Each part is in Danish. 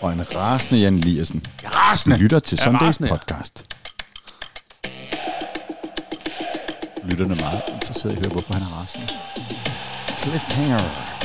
Og en rasende Jan Eliassen. Er rasende. Lytter til Sundays ja. podcast. Lytterne er meget interesseret i at høre, hvorfor han er rasende. Cliffhanger.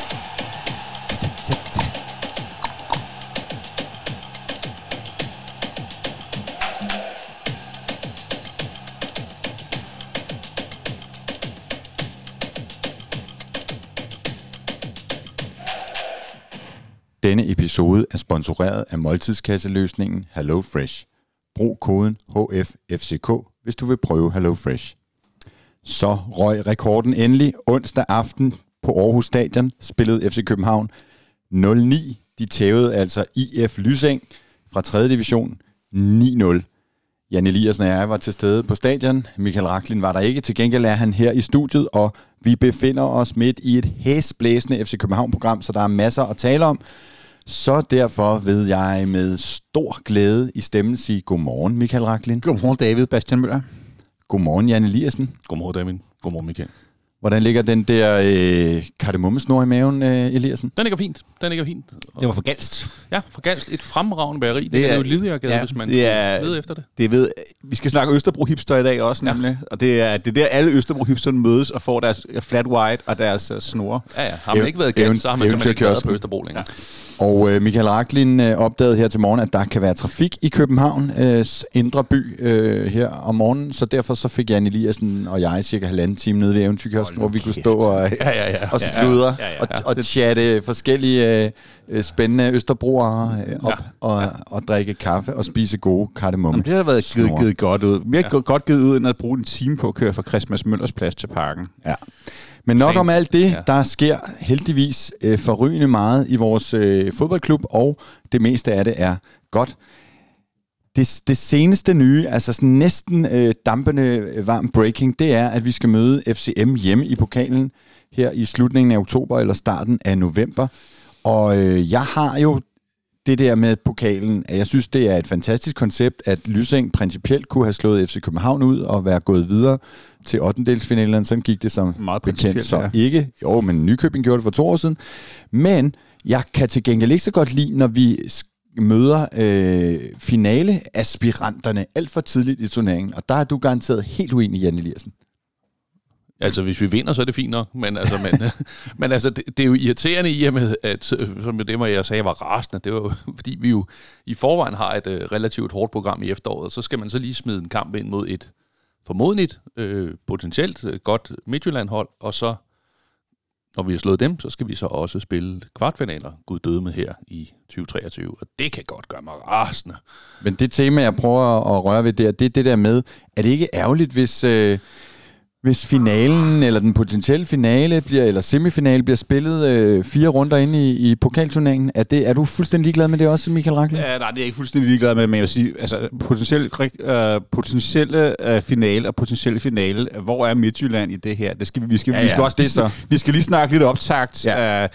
Denne episode er sponsoreret af måltidskasseløsningen HelloFresh. Brug koden HFFCK, hvis du vil prøve HelloFresh. Så røg rekorden endelig onsdag aften på Aarhus Stadion, spillede FC København 0-9. De tævede altså IF Lyseng fra 3. division 9-0. Jan Eliassen og jeg var til stede på stadion. Michael Raklin var der ikke. Til gengæld er han her i studiet, og vi befinder os midt i et hæsblæsende FC København-program, så der er masser at tale om. Så derfor ved jeg med stor glæde i stemmen sige godmorgen, Michael Raklin. Godmorgen, David Bastian Møller. Godmorgen, Jan Eliassen. Godmorgen, David. Godmorgen, Michael. Hvordan ligger den der øh, kardemommesnor i maven, øh, Eliassen? Den ligger fint. Den ligger fint. Det var for galst. Ja, for Galst. Et fremragende bageri. Det, Det er er- jo Lidiagade, ja, ja, hvis man det er- leder efter det. Det ved, vi skal snakke Østerbro hipster i dag også, nemlig. Og det er, det er der, alle Østerbro hipsterne mødes og får deres flat white og deres uh, snore. Ja, ja. Har man ikke været Galst, så har man simpelthen ikke været på Østerbro længere. Og øh, Michael Raklin øh, opdagede her til morgen, at der kan være trafik i København, øh, indre by, øh, her om morgenen. Så derfor så fik Jan Eliassen og jeg cirka halvanden time nede ved eventyrkiosken, hvor vi kunne stå og, Ja, ja, ja. og sludre ja, ja. og, og chatte forskellige øh, øh, spændende østerbroere øh, op Ja. og, og drikke kaffe og spise gode kardemomme. Jamen, det har været givet, givet godt ud. Mere ja. godt givet ud, end at bruge en time på at køre fra Christmas Møllers plads til parken. Ja. Men nok Same. om alt det, Ja. der sker heldigvis øh, forrygende meget i vores øh, fodboldklub, og det meste af det er godt. Det, det seneste nye, altså sådan næsten øh, dampende øh, varm breaking, det er, at vi skal møde FCM hjemme i pokalen her i slutningen af oktober eller starten af november. Og øh, jeg har jo det der med pokalen, at jeg synes, det er et fantastisk koncept, at Lysing principielt kunne have slået FC København ud og være gået videre til 8. Sådan gik det som Meget bekendt så ja. ikke. Jo, men Nykøbing gjorde det for to år siden. Men jeg kan til gengæld ikke så godt lide, når vi møder øh, finaleaspiranterne alt for tidligt i turneringen. Og der er du garanteret helt uenig, Jan Eliassen. Altså, hvis vi vinder, så er det fint nok. Men altså, men, men altså det, det, er jo irriterende i og med, at øh, som jo det, hvor jeg sagde, var rasende. Det var jo, fordi vi jo i forvejen har et øh, relativt hårdt program i efteråret. Så skal man så lige smide en kamp ind mod et formodentligt, øh, potentielt øh, godt Midtjylland-hold. Og så, når vi har slået dem, så skal vi så også spille kvartfinaler, Gud døde med her i 2023. Og det kan godt gøre mig rasende. Men det tema, jeg prøver at røre ved der, det er det der med, er det ikke ærgerligt, hvis, øh, hvis finalen, eller den potentielle finale, bliver, eller semifinale, bliver spillet øh, fire runder inde i, i pokalturneringen? Er, det, er du fuldstændig ligeglad med det også, Michael Rackling? Ja, nej, det er jeg ikke fuldstændig ligeglad med, men jeg vil sige, altså, potentielle, øh, potentielle øh, finale og potentielle finale, hvor er Midtjylland i det her? Det skal vi, vi skal, Ja, vi skal også det så. vi skal lige snakke lidt optagt Ja. ja.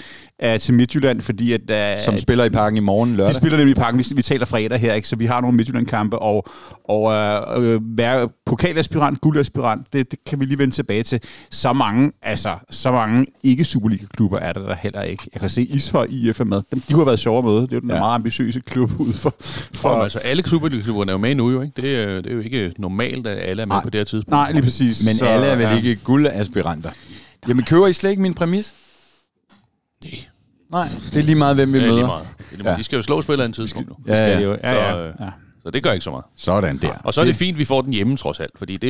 Uh, uh, til Midtjylland, fordi at, uh, Som spiller i parken i morgen lørdag. de spiller nemlig i parken. Vi, vi taler fredag her, ikke? så vi har nogle Midtjylland-kampe, og, og øh, øh, være pokalaspirant, guldaspirant, det, det kan vi lige vende tilbage til. Så mange, altså, så mange ikke-Superliga-klubber er der, der heller ikke. Jeg kan se Ishøj IF er med. Dem, de kunne have været sjovere med. Det er jo den Ja. meget ambitiøse klub ud for... For, for altså, alle Superliga-klubberne er jo med nu, jo, ikke? Det, er, det er jo ikke normalt, at alle er med Nej. på det her tidspunkt. Nej, lige præcis. Men så, alle er vel ja. ikke guldaspiranter. Jamen, køber I slet ikke min præmis? Nej. Nej, det er lige meget, hvem vi Det er møder. lige meget. Det er lige meget. Ja. De skal jo slås på et eller andet tidspunkt. nu. Ja, Skal ja. de jo. Ja, Så, ja, øh, ja. Så det gør ikke så meget. Sådan der. Og så er det fint, at vi får den hjemme trods alt, fordi det,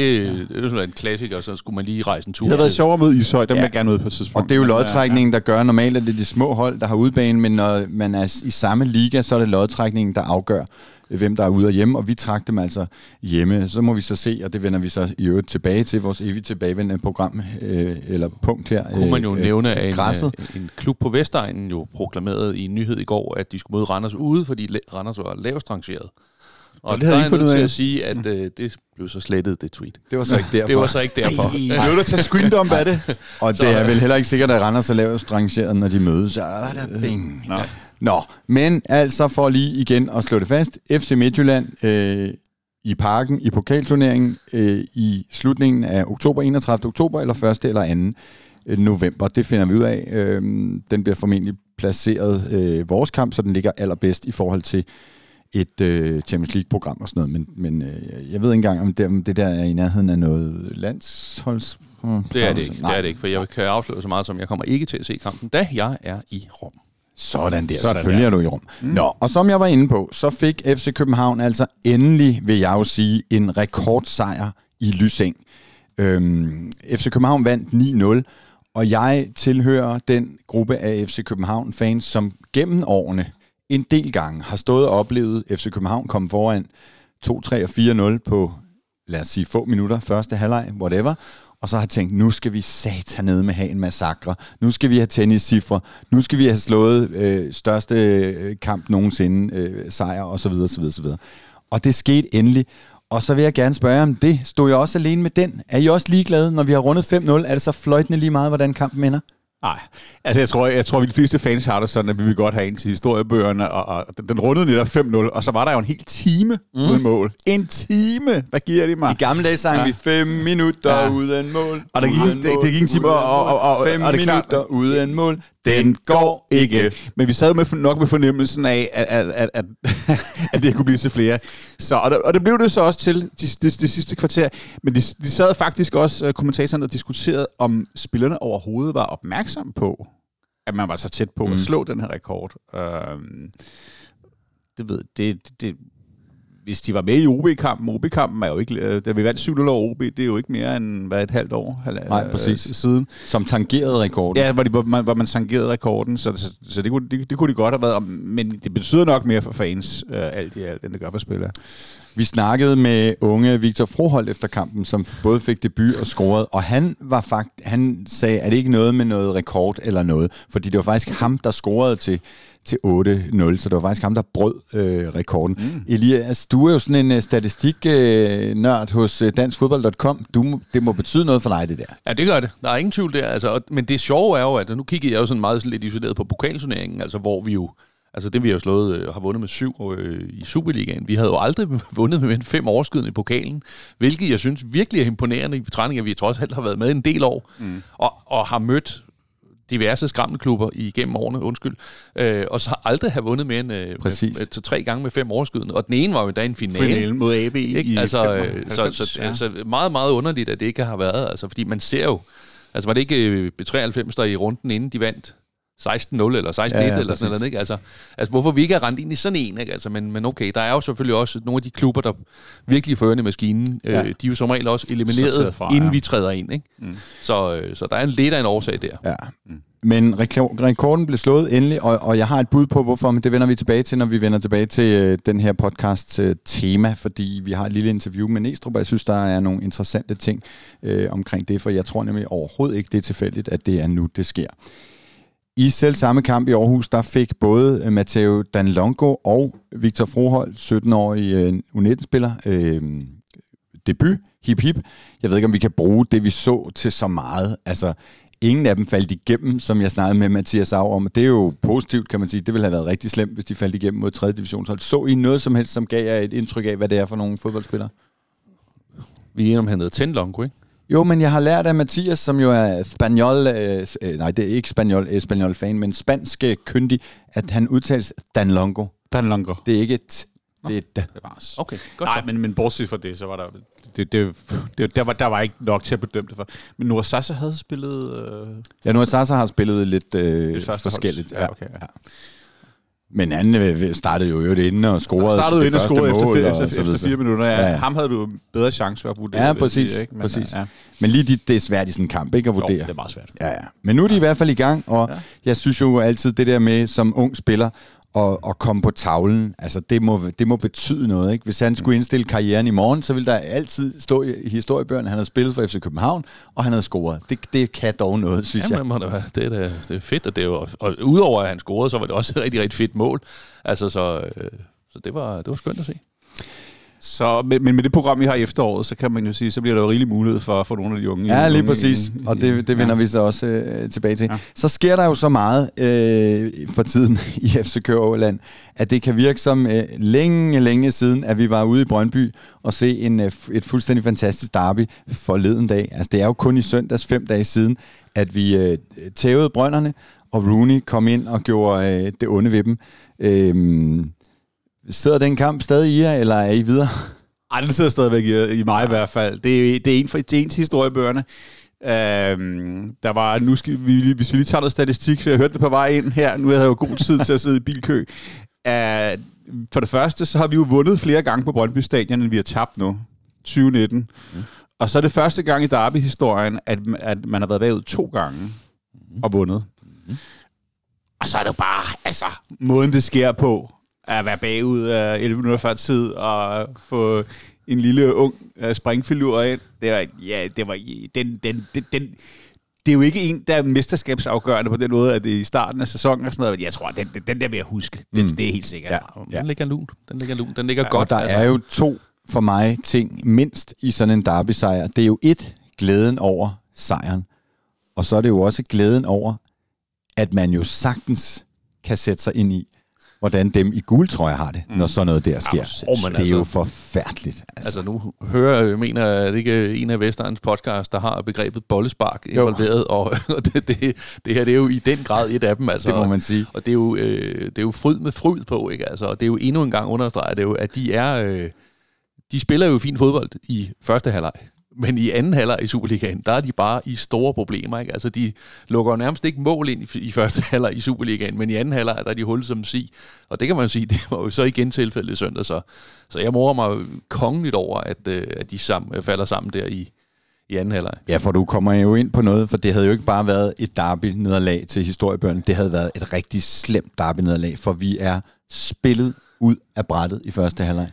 det er jo sådan en klassiker, så skulle man lige rejse en tur. Det havde været sjovere med Ishøj, dem Ja. ja. vil jeg gerne ud på et tidspunkt. Og det er jo øh, lodtrækningen, der gør normalt, at det er de små hold, der har udbane, men når man er i samme liga, så er det lodtrækningen, der afgør, hvem der er ude og hjemme, og vi trak dem altså hjemme. Så må vi så se, og det vender vi så i øvrigt tilbage til, vores evigt tilbagevendende program, øh, eller punkt her. kunne man jo øh, nævne, at en, græsset. øh, en klub på Vestegnen jo proklamerede i en nyhed i går, at de skulle møde Randers ude, fordi Randers var lavest rangeret. Og det der havde er I jeg fundet nødt ud til at sige, at øh, det blev så slettet, det tweet. Det var så ikke derfor. Det var så ikke derfor. Jeg vil da tage screendump af det. Og det Så, er øh, vel heller ikke sikkert, at Randers er lavest rangeret, når de mødes. Så er der bing. Nå. Nå, men altså for lige igen at slå det fast. FC Midtjylland øh, i parken i pokalturneringen øh, i slutningen af oktober, 31. oktober, eller 1. eller 2. november. Det finder vi ud af. Øh, den bliver formentlig placeret øh, vores kamp, så den ligger allerbedst i forhold til et øh, Champions League-program og sådan noget. Men, men øh, jeg ved ikke engang, om det, om det der er i nærheden af noget landsholds... Det er det ikke, det er det ikke, for jeg kan afsløre så meget som, jeg kommer ikke til at se kampen, da jeg er i Rom. Sådan der, Sådan selvfølgelig der. er du i Rom. Mm. Nå, og som jeg var inde på, så fik FC København altså endelig, vil jeg jo sige, en rekordsejr i Lysing. Øhm, FC København vandt 9-0, og jeg tilhører den gruppe af FC København-fans, som gennem årene en del gange har stået og oplevet FC København komme foran 2-3 og 4-0 på, lad os sige, få minutter, første halvleg, whatever, og så har tænkt, nu skal vi sat ned med have en massakre, nu skal vi have tenniscifre, nu skal vi have slået øh, største øh, kamp nogensinde, øh, sejr osv. osv., osv. Og det skete endelig, og så vil jeg gerne spørge om det. Stod jeg også alene med den? Er I også ligeglade, når vi har rundet 5-0? Er det så fløjtende lige meget, hvordan kampen ender? Nej, altså jeg tror, jeg tror, vi de fleste fans har det sådan, at vi vil godt have en til historiebøgerne, og, og den rundede netop 5-0, og så var der jo en hel time mm. uden mål. En time! Hvad giver de mig? I gamle dage sang ja. vi 5 minutter ja. uden mål. Og der gik, det, det gik en time, og, og, og, 5 minutter uden mål. Den går ikke. Men vi sad med, nok med fornemmelsen af, at, at, at, at, at det kunne blive til flere. Så, og, det, og det blev det så også til det de, de sidste kvarter. Men de, de sad faktisk også, uh, kommentatorerne, og diskuterede, om spillerne overhovedet var opmærksomme på, at man var så tæt på mm. at slå den her rekord. Uh, det ved det, det, hvis de var med i OB-kampen, OB-kampen er jo ikke, øh, da vi vandt 7 over OB, det er jo ikke mere end hvad, et halvt år Nej, øh, præcis. siden. Som tangerede rekorden. Ja, hvor, de, hvor, man, hvor man tangerede rekorden, så, så, så det, kunne, det, det kunne de godt have været, men det betyder nok mere for fans, øh, alt i alt, end det gør for spillere. Vi snakkede med unge Victor Froholt efter kampen, som både fik debut og scorede, og han var fakt, han sagde, at det ikke noget med noget rekord eller noget, fordi det var faktisk ham, der scorede til til 8-0, så det var faktisk ham, der brød øh, rekorden. Mm. Elias, du er jo sådan en uh, statistiknørd øh, hos uh, danskfodbold.com. Du, det må betyde noget for dig, det der. Ja, det gør det. Der er ingen tvivl der. Altså, men det sjove er jo, at nu kiggede jeg jo sådan meget lidt isoleret på pokalturneringen, altså hvor vi jo Altså det, vi har slået, øh, har vundet med syv øh, i Superligaen. Vi havde jo aldrig vundet med fem overskydende i pokalen, hvilket jeg synes virkelig er imponerende i betragtning, at vi trods alt har været med en del år, mm. og, og har mødt diverse skræmmeklubber igennem årene, undskyld, øh, og så aldrig have vundet mere end øh, Præcis. med, med, tre gange med fem overskydende. Og den ene var jo da en finale. Finale mod AB ikke? i altså, 95, så, så, ja. altså, meget, meget underligt, at det ikke har været, altså, fordi man ser jo, altså var det ikke øh, B93, der i runden inden de vandt 16-0 eller 16-1 ja, ja, eller sådan noget, ikke? Altså, altså, hvorfor vi ikke er rendt ind i sådan en, ikke? Altså, men, men okay, der er jo selvfølgelig også nogle af de klubber, der virkelig fører i maskinen. Ja. Øh, de er jo som regel også elimineret, fra, inden ja. vi træder ind, ikke? Mm. Så, øh, så der er en lidt af en årsag der. Ja. Mm. Men rekorden blev slået endelig, og, og jeg har et bud på, hvorfor, men det vender vi tilbage til, når vi vender tilbage til øh, den her podcast øh, tema, fordi vi har et lille interview med Næstrup, og jeg synes, der er nogle interessante ting øh, omkring det, for jeg tror nemlig overhovedet ikke, det er tilfældigt, at det er nu, det sker. I selv samme kamp i Aarhus, der fik både øh, Matteo Danlongo og Victor Froholt, 17-årig øh, U19-spiller, øh, debut, hip hip. Jeg ved ikke, om vi kan bruge det, vi så til så meget. Altså, ingen af dem faldt igennem, som jeg snakkede med Mathias Au om. Det er jo positivt, kan man sige. Det ville have været rigtig slemt, hvis de faldt igennem mod 3. divisionshold. Så I noget som helst, som gav jer et indtryk af, hvad det er for nogle fodboldspillere? Vi er enige om, han hedder Tenlongo, ikke? Jo, men jeg har lært af Mathias, som jo er spanjol, øh, øh nej, det er ikke spanjol, spanjol fan, men spansk kyndig, at han udtales Danlongo. Danlongo. Det er ikke et det er det. Okay, godt Nej, men, men bortset fra det, så var der... Det, det, det, der, var, der var ikke nok til at bedømme det for. Men Noah Sasa havde spillet... Øh... Ja, Noah Sasa har spillet lidt øh, forskelligt. Ja, okay, ja. Men han øh, startede jo øvrigt inden og scorede startede det inden og scorede efter, efter, efter, efter fire minutter. Ja. Ja. Ham havde du bedre chance for at vurdere. Ja, præcis. Sige, ikke? Men, præcis. Ja. Men lige det, det er svært i sådan en kamp, ikke at vurdere. Jo, det er meget svært. Ja, ja. Men nu er de ja. i hvert fald i gang, og ja. jeg synes jo altid det der med som ung spiller, at, at komme på tavlen, altså det må, det må betyde noget. Ikke? Hvis han skulle mm. indstille karrieren i morgen, så ville der altid stå i historiebøgerne, han havde spillet for FC København, og han havde scoret. Det, det kan dog noget, synes Jamen, jeg. Det, det, er, det er fedt, og, det er jo, og udover at han scorede, så var det også et rigtig, rigtig fedt mål. Altså, så, øh, så det, var, det var skønt at se. Så, men, men med det program, vi har i efteråret, så kan man jo sige, så bliver der jo rigelig mulighed for, for nogle af de unge. Ja, lige unge, præcis. I, og det, det vender ja. vi så også øh, tilbage til. Ja. Så sker der jo så meget øh, for tiden i FC København, at det kan virke som øh, længe, længe siden, at vi var ude i Brøndby og se en, øh, et fuldstændig fantastisk derby forleden dag. Altså det er jo kun i søndags fem dage siden, at vi øh, tævede brønderne, og Rooney kom ind og gjorde øh, det onde ved dem. Øh, sidder den kamp stadig i jer, eller er I videre? Ej, den sidder stadigvæk i, i mig i hvert fald. Det, er, det er en, for, det er en til historiebøgerne. Øhm, der var, nu skal vi, hvis vi lige tager noget statistik, så jeg hørte det på vej ind her, nu havde jeg jo god tid til at sidde i bilkø. Uh, for det første, så har vi jo vundet flere gange på Brøndby Stadion, end vi har tabt nu. 2019. Mm. Og så er det første gang i Derby-historien, at, at man har været bagud to gange mm. og vundet. Mm. Og så er det jo bare, altså, måden det sker på, at være bagud af 11 minutter før tid og få en lille ung uh, springfilur ind. Det var, ja, det var, den, den, den, den, det er jo ikke en, der er mesterskabsafgørende på den måde, at det er i starten af sæsonen og sådan noget. Jeg tror, den, den der vil jeg huske. Det, mm. det er helt sikkert. Ja, ja. Den ligger lun. Den ligger lun. Den ligger ja, godt. Og der altså. er jo to for mig ting mindst i sådan en derby-sejr. Det er jo et, glæden over sejren. Og så er det jo også glæden over, at man jo sagtens kan sætte sig ind i, hvordan dem i guldtrøje har det, mm. når sådan noget der sker. Oh, det er altså, jo forfærdeligt. Altså. altså nu hører jeg, mener at det ikke en af Vesterens podcast, der har begrebet bollespark involveret, og, og det, det, det her det er jo i den grad et af dem. Altså, det må man sige. Og det er jo, øh, det er jo fryd med fryd på, ikke? Altså, og det er jo endnu en gang understreget, det er jo, at de er... Øh, de spiller jo fin fodbold i første halvleg. Men i anden halvleg i Superligaen, der er de bare i store problemer. Ikke? Altså, de lukker jo nærmest ikke mål ind i, i første halvleg i Superligaen, men i anden halvleg der er de hul som sig. Og det kan man jo sige, det var jo så igen tilfældet i søndag. Så, så jeg morer mig kongeligt over, at, øh, at de sammen, falder sammen der i, i anden halvleg. Ja, for du kommer jo ind på noget, for det havde jo ikke bare været et derby-nederlag til historiebøgerne. Det havde været et rigtig slemt derby-nederlag, for vi er spillet ud af brættet i første halvleg.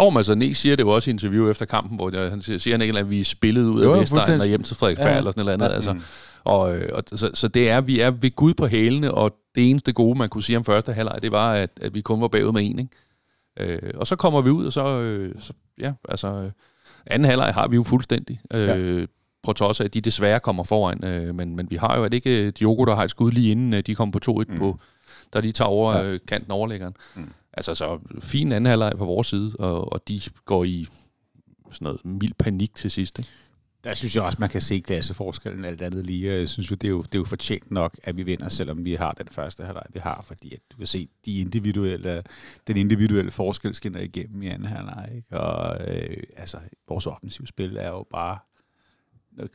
Jo, men altså, Næs siger det jo også i interview efter kampen, hvor jeg, han siger, han ikke, at vi er spillet ud af Vestegn og hjem til Frederiksberg ja. eller sådan noget andet. Ja. Altså, og, øh, og, så, så det er, vi er ved Gud på hælene, og det eneste gode, man kunne sige om første halvleg, det var, at, at vi kun var bagud med en. Ikke? Øh, og så kommer vi ud, og så, øh, så ja, altså, anden halvleg har vi jo fuldstændig. Øh, ja. På trods af, at de desværre kommer foran. Øh, men, men vi har jo, at ikke Diogo, der har et skud lige inden de kommer på 2-1 mm. på, der de tager over ja. kanten overlæggeren. Mm. Altså så fin anden halvleg på vores side, og, og de går i sådan noget mild panik til sidst. Ikke? Der synes jeg også, man kan se klasseforskellen alt andet lige. Jeg synes jo, det er jo, det er jo fortjent nok, at vi vinder, selvom vi har den første halvleg, vi har. Fordi at du kan se, de individuelle, den individuelle forskel skinner igennem i anden halvleg. Ikke? Og øh, altså, vores offensivspil er jo bare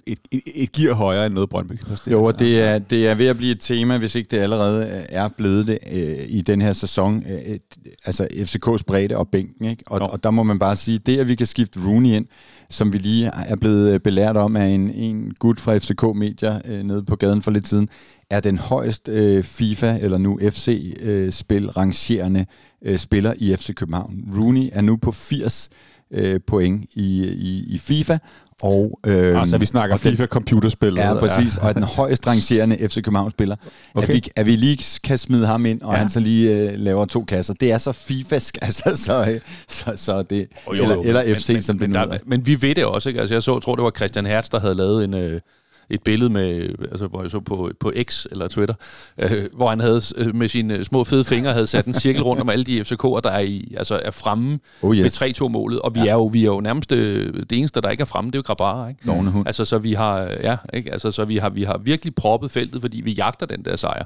et, et, et gear højere end noget Brøndby kan Jo, og det er, det er ved at blive et tema, hvis ikke det allerede er blevet det øh, i den her sæson. Øh, et, altså FCK's bredde og bænken. Ikke? Og, og der må man bare sige, det at vi kan skifte Rooney ind, som vi lige er blevet øh, belært om af en, en gut fra FCK Media øh, nede på gaden for lidt siden, er den højst øh, FIFA, eller nu FC-spil, øh, rangerende øh, spiller i FC København. Rooney er nu på 80 øh, point i, i, i FIFA, og, øh, altså, vi snakker FIFA-computerspillet. Ja, præcis. Ja. Og den højst rangerende FC København-spiller. Okay. At, vi, at vi lige kan smide ham ind, og ja. han så lige øh, laver to kasser. Det er så FIFA-sk, altså, så, øh, så, så det, oh, jo, jo, eller, eller FC, men, som men, det nu Men vi ved det også, ikke? Altså, jeg så, tror, det var Christian Hertz, der havde lavet en... Øh, et billede med, altså, hvor jeg så på, på X eller Twitter, øh, hvor han havde øh, med sine små fede fingre havde sat en cirkel rundt om alle de FCK'er, der er, i, altså, er fremme oh yes. med 3-2-målet. Og vi, ja. er jo, vi er jo nærmest øh, det eneste, der ikke er fremme, det er jo Grabara. Ikke? Mm. Altså, så vi har, ja, ikke? Altså, så vi har, vi har virkelig proppet feltet, fordi vi jagter den der sejr.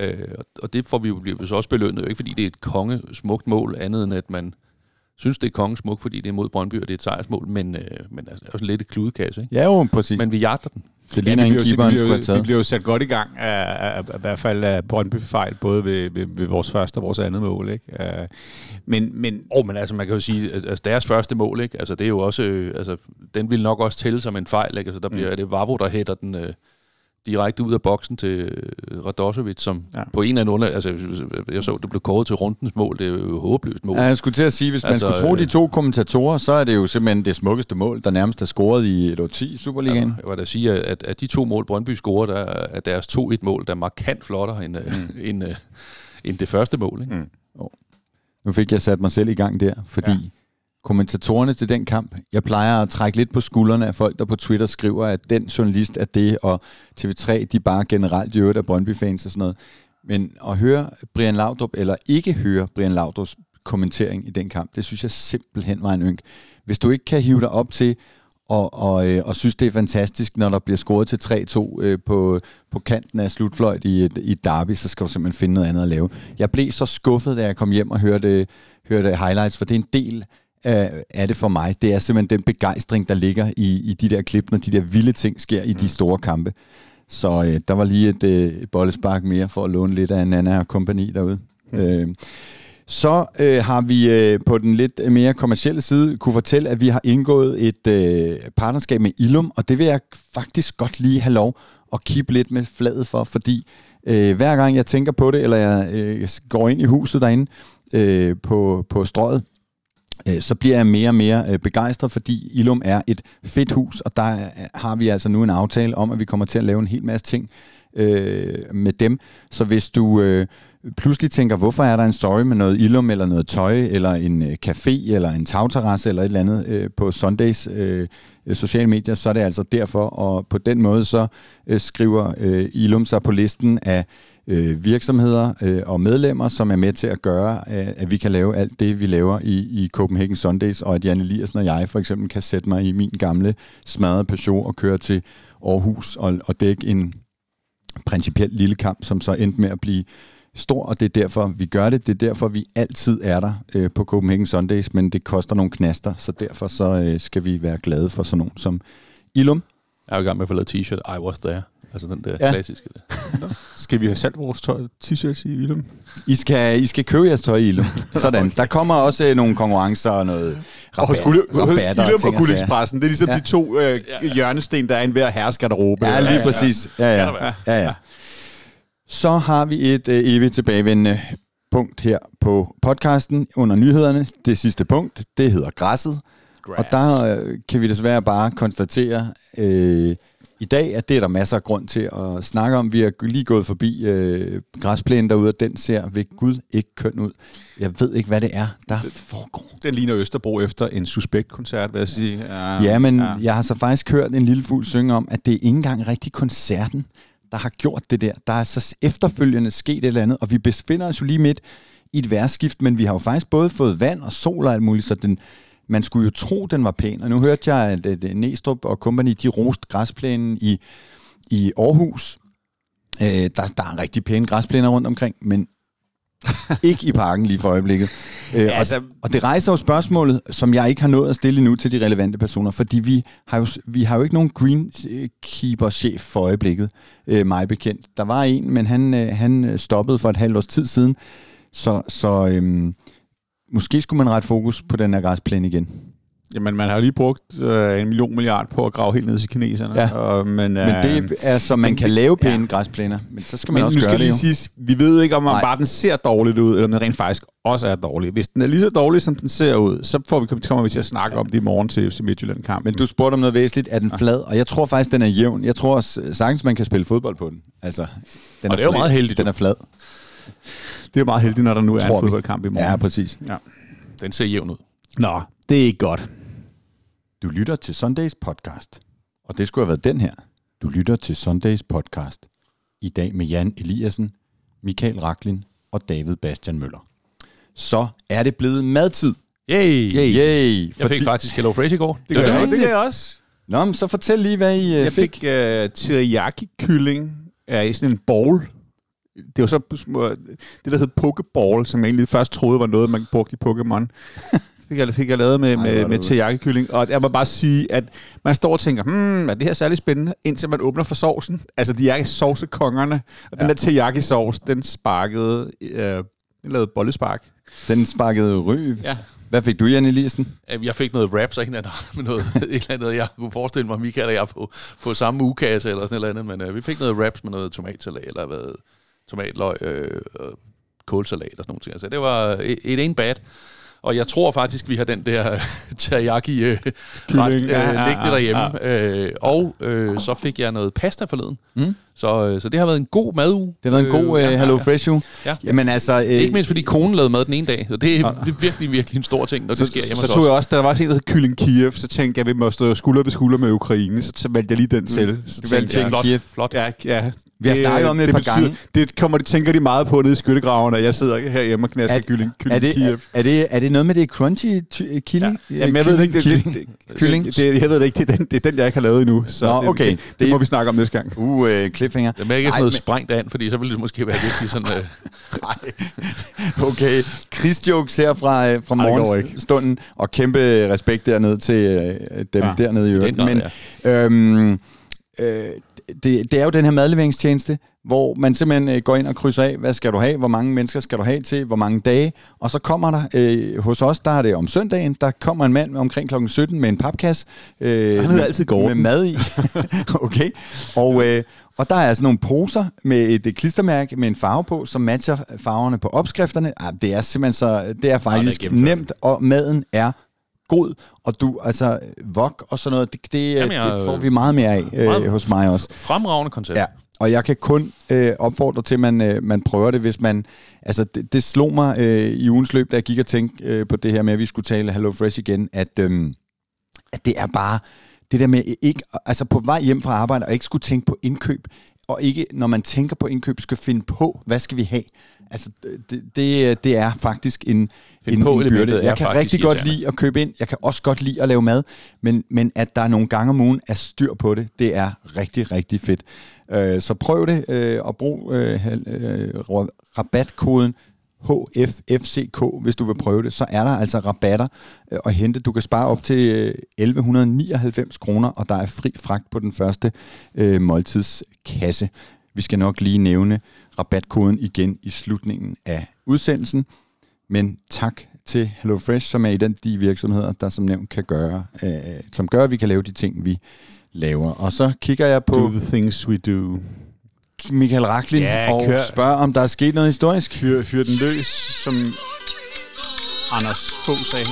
Øh, og det får vi jo så også belønnet, ikke fordi det er et konge smukt mål, andet end at man synes, det er kongens smuk, fordi det er mod Brøndby, og det er et sejrsmål, men, øh, men altså, også lidt et kludekasse. Ikke? Ja, jo, præcis. Men vi jagter den. Det ligner ja, en keeper, skulle have taget. Det bliver jo sat godt i gang, af, af, af, i hvert fald af Brøndby-fejl, både ved, ved, ved, vores første og vores andet mål. Ikke? Uh, men, men, oh, men altså, man kan jo sige, altså deres første mål, ikke? Altså, det er jo også, øh, altså, den vil nok også tælle som en fejl. Ikke? Altså, der bliver, mm. det Vavro, der hætter den, øh, direkte ud af boksen til øh, Radosevic, som ja. på en eller anden under, altså jeg så, det blev kåret til rundens mål, det er jo håbløst mål. Ja, jeg skulle til at sige, hvis altså, man skulle tro de to kommentatorer, så er det jo simpelthen det smukkeste mål, der nærmest er scoret i et 10 Superligaen. Ja, jeg vil da sige, at, at de to mål, Brøndby scorer, der er deres 2-1 mål, der er markant flottere end, øh, mm. end, end, end det første mål. Ikke? Mm. Oh. Nu fik jeg sat mig selv i gang der, fordi ja kommentatorerne til den kamp. Jeg plejer at trække lidt på skuldrene af folk, der på Twitter skriver, at den journalist er det, og TV3, de bare generelt i øvrigt er Brøndby-fans og sådan noget. Men at høre Brian Laudrup, eller ikke høre Brian Laudrups kommentering i den kamp, det synes jeg simpelthen var en ynk. Hvis du ikke kan hive dig op til og, og, øh, og synes, det er fantastisk, når der bliver scoret til 3-2 øh, på, på kanten af slutfløjt i, i derby, så skal du simpelthen finde noget andet at lave. Jeg blev så skuffet, da jeg kom hjem og hørte, hørte highlights, for det er en del af, af det for mig. Det er simpelthen den begejstring, der ligger i, i de der klip, når de der vilde ting sker i de store kampe. Så øh, der var lige et, øh, bollespark mere for at låne lidt af Nana og kompagni derude. Mm. Øh, så øh, har vi øh, på den lidt mere kommercielle side kunne fortælle, at vi har indgået et øh, partnerskab med Ilum, og det vil jeg faktisk godt lige have lov at kippe lidt med fladet for, fordi øh, hver gang jeg tænker på det, eller jeg øh, går ind i huset derinde øh, på, på strøget, øh, Øh, så bliver jeg mere og mere øh, begejstret, fordi Ilum er et fedt hus, og der øh, har vi altså nu en aftale om, at vi kommer til at lave en hel masse ting øh, med dem. Så hvis du øh, pludselig tænker, hvorfor er der en story med noget Ilum, eller noget tøj, eller en øh, café, eller en tagterrasse, eller et eller andet øh, på Sundays øh, sociale medier, så er det altså derfor, og på den måde så øh, skriver øh, Ilum sig på listen af øh, virksomheder øh, og medlemmer, som er med til at gøre, øh, at vi kan lave alt det, vi laver i, i Copenhagen Sundays, og at Janne Liersen og jeg for eksempel kan sætte mig i min gamle smadrede Peugeot og køre til Aarhus og, og dække en principielt lille kamp, som så endte med at blive stor, og det er derfor, vi gør det. Det er derfor, vi altid er der øh, på Copenhagen Sundays, men det koster nogle knaster, så derfor så øh, skal vi være glade for sådan nogen som Ilum. Jeg er i gang med at få lavet t-shirt, I was there. Altså den der ja. klassiske. Der. skal vi have sat vores tøj, t-shirts i Ilum? I skal, I skal købe jeres tøj i Ilum. Sådan. okay. Der kommer også øh, nogle konkurrencer og noget rabat, og guld, rabatter. Ilum og, og Guldekspressen, det er ligesom ja. de to øh, hjørnesten, der er en hver herresgarderobe. Ja, lige præcis. Ja, ja. ja, ja. ja. Så har vi et øh, evigt tilbagevendende punkt her på podcasten under nyhederne. Det sidste punkt, det hedder græsset. Grass. Og der øh, kan vi desværre bare konstatere øh, i dag, at det er der masser af grund til at snakke om. Vi har lige gået forbi øh, græsplænen derude, og den ser ved Gud ikke køn ud. Jeg ved ikke, hvad det er, der foregår. Den ligner Østerbro efter en suspekt-koncert, vil jeg sige. Ja, ja men ja. jeg har så faktisk hørt en lille fugl synge om, at det er ikke engang rigtig koncerten der har gjort det der. Der er så efterfølgende sket et eller andet, og vi befinder os jo lige midt i et værskift, men vi har jo faktisk både fået vand og sol og alt muligt, så den, man skulle jo tro, den var pæn. Og nu hørte jeg, at, at Næstrup og company, de rost græsplænen i, i Aarhus. Øh, der, der er rigtig pæne græsplæner rundt omkring, men ikke i parken lige for øjeblikket. Øh, ja, altså, og, og det rejser jo spørgsmålet, som jeg ikke har nået at stille nu til de relevante personer, fordi vi har jo, vi har jo ikke nogen greenkeeper-chef for øjeblikket, øh, mig bekendt. Der var en, men han, øh, han stoppede for et halvt års tid siden, så, så øh, måske skulle man rette fokus på den her græsplæne igen. Jamen, man har jo lige brugt øh, en million milliard på at grave helt ned til kineserne. Ja. Og, men, øh, men det er så, man kan lave pæne ja. græsplæner, men så skal man men også gøre skal det lige sige, vi ved ikke, om man bare den ser dårligt ud, eller om den rent faktisk også er dårlig. Hvis den er lige så dårlig, som den ser ud, så får vi, kommer vi til at snakke ja. om det i morgen til FC Midtjylland-kamp. Men du spurgte om noget væsentligt. Er den flad? Og jeg tror faktisk, den er jævn. Jeg tror sagtens, man kan spille fodbold på den. Altså, den og er det er jo meget heldigt. Den er flad. Det er meget heldigt, når der nu er en fodboldkamp i morgen. Ja, præcis. Ja. Den ser jævn ud. Nå, det er ikke godt. Du lytter til Sundays podcast, og det skulle have været den her. Du lytter til Sundays podcast. I dag med Jan Eliassen, Michael Raklin og David Bastian Møller. Så er det blevet madtid. Yay! Yay! Yay. Jeg fik faktisk Hello Fresh i går. Det, det, det, det, det gør jeg også. Nå, men så fortæl lige, hvad I uh, jeg fik. Jeg fik uh, teriyaki-kylling uh, i sådan en bowl. Det var så det, der hed Pokeball, som jeg egentlig først troede var noget, man brugte i Pokémon fik jeg, fik jeg lavet med, Ej, med, med teriyaki-kylling. Og jeg må bare sige, at man står og tænker, hmm, er det her særlig spændende, indtil man åbner for sovsen. Altså, de er sovsekongerne. Og ja. den der teriyaki-sovs, den sparkede, øh, den lavede bollespark. Den sparkede ryg. Ja. Hvad fik du, Jan Eliassen? Jeg fik noget wraps, ikke med noget, et eller andet, jeg kunne forestille mig, Michael og jeg på, på samme ugekasse eller sådan et eller andet, men uh, vi fik noget wraps med noget tomatsalat, eller hvad, tomatløg, øh, kålsalat og sådan noget. Altså, det var et, et en bad. Og jeg tror faktisk, vi har den der teriyaki øh, ret, øh, ja, ja, liggende derhjemme. Ja, ja. Øh, og øh, så fik jeg noget pasta forleden, mm. Så, øh, så det har været en god maduge. Det har været en god Øh, ja, Hello ja. Fresh uge. Ja. Jamen altså... Uh, Ikke mindst fordi konen lavede mad den ene dag, så det er, det er virkelig, virkelig en stor ting, når det sker så, hjemme så hos tog jeg også, da der var sådan en, der hed Kylling Kiev, så tænkte jeg, at vi må stå skulder ved skulder med Ukraine, så, så valgte jeg lige den selv. Så Du valgte jeg, Kylling flot, Kiev. flot. Ja, ja. Vi har snakket om det et par gange. Det kommer de, tænker de meget på nede i skyttegravene, og jeg sidder herhjemme og knasker Er- kylling, er, kylling det, Kiev. er, er, det, er det noget med det crunchy ty- øh, killing? Ja, men jeg ved det ikke. Det, Kylling? det, det, Kylling? det, det, jeg ved det ikke. Det er, den, det er den, jeg ikke har lavet endnu. Så Nå, det- okay. Det, det, Det- må vi snakke om næste gang. Uh, uh cliffhanger. Det er ikke sådan noget men- sprængt an, fordi så ville det måske være virkelig sådan... Øh, Nej. Okay, krigsjokes her fra, øh, fra morgenstunden, og kæmpe respekt dernede til øh, dem Ja, ja, dernede i øvrigt. grad, Men øhm, øh, det, det er jo den her madleveringstjeneste, hvor man simpelthen øh, går ind og krydser af, hvad skal du have, hvor mange mennesker skal du have til, hvor mange dage, og så kommer der, øh, hos os, der er det om søndagen, der kommer en mand omkring kl. 17 med en papkasse. Øh, Han hedder med- altid Gordon. Med mad i. okay. Og, øh, og der er sådan nogle poser med et øh, klistermærke med en farve på, som matcher farverne på opskrifterne. Ah, det er simpelthen så, det er faktisk gennemført. nemt, og maden er god, og du, altså, vok og sådan noget, det, det, Jamen, jeg- det får vi meget mere af øh, meget- hos mig også. fremragende koncept. Ja, og jeg kan kun øh, opfordre til, at man, øh, man prøver det, hvis man... Altså, det, det slog mig øh, i ugens løb, da jeg gik og tænkte øh, på det her med, at vi skulle tale Hello Fresh igen, at, øh, at det er bare det der med ikke, altså på vej hjem fra arbejde, og ikke skulle tænke på indkøb, og ikke, når man tænker på indkøb, skal finde på, hvad skal vi have? Altså, det, det, det er faktisk en, Find en, på en byrde. Jeg kan rigtig godt lide at købe ind. Jeg kan også godt lide at lave mad. Men, men at der er nogle gange om ugen er styr på det, det er rigtig, rigtig fedt. Øh, så prøv det øh, og brug øh, øh, ra- rabatkoden HFFCK, hvis du vil prøve det. Så er der altså rabatter øh, at hente. Du kan spare op til øh, 1199 kroner, og der er fri fragt på den første øh, måltidskasse. Vi skal nok lige nævne rabatkoden igen i slutningen af udsendelsen. Men tak til HelloFresh, som er i den de virksomheder, der som nævnt kan gøre, øh, som gør, at vi kan lave de ting, vi laver. Og så kigger jeg på Do the things we do. Michael Raklin Ja, og kør. spørger, om der er sket noget historisk. Fyr, fyr den løs, som Anders Fogh sagde.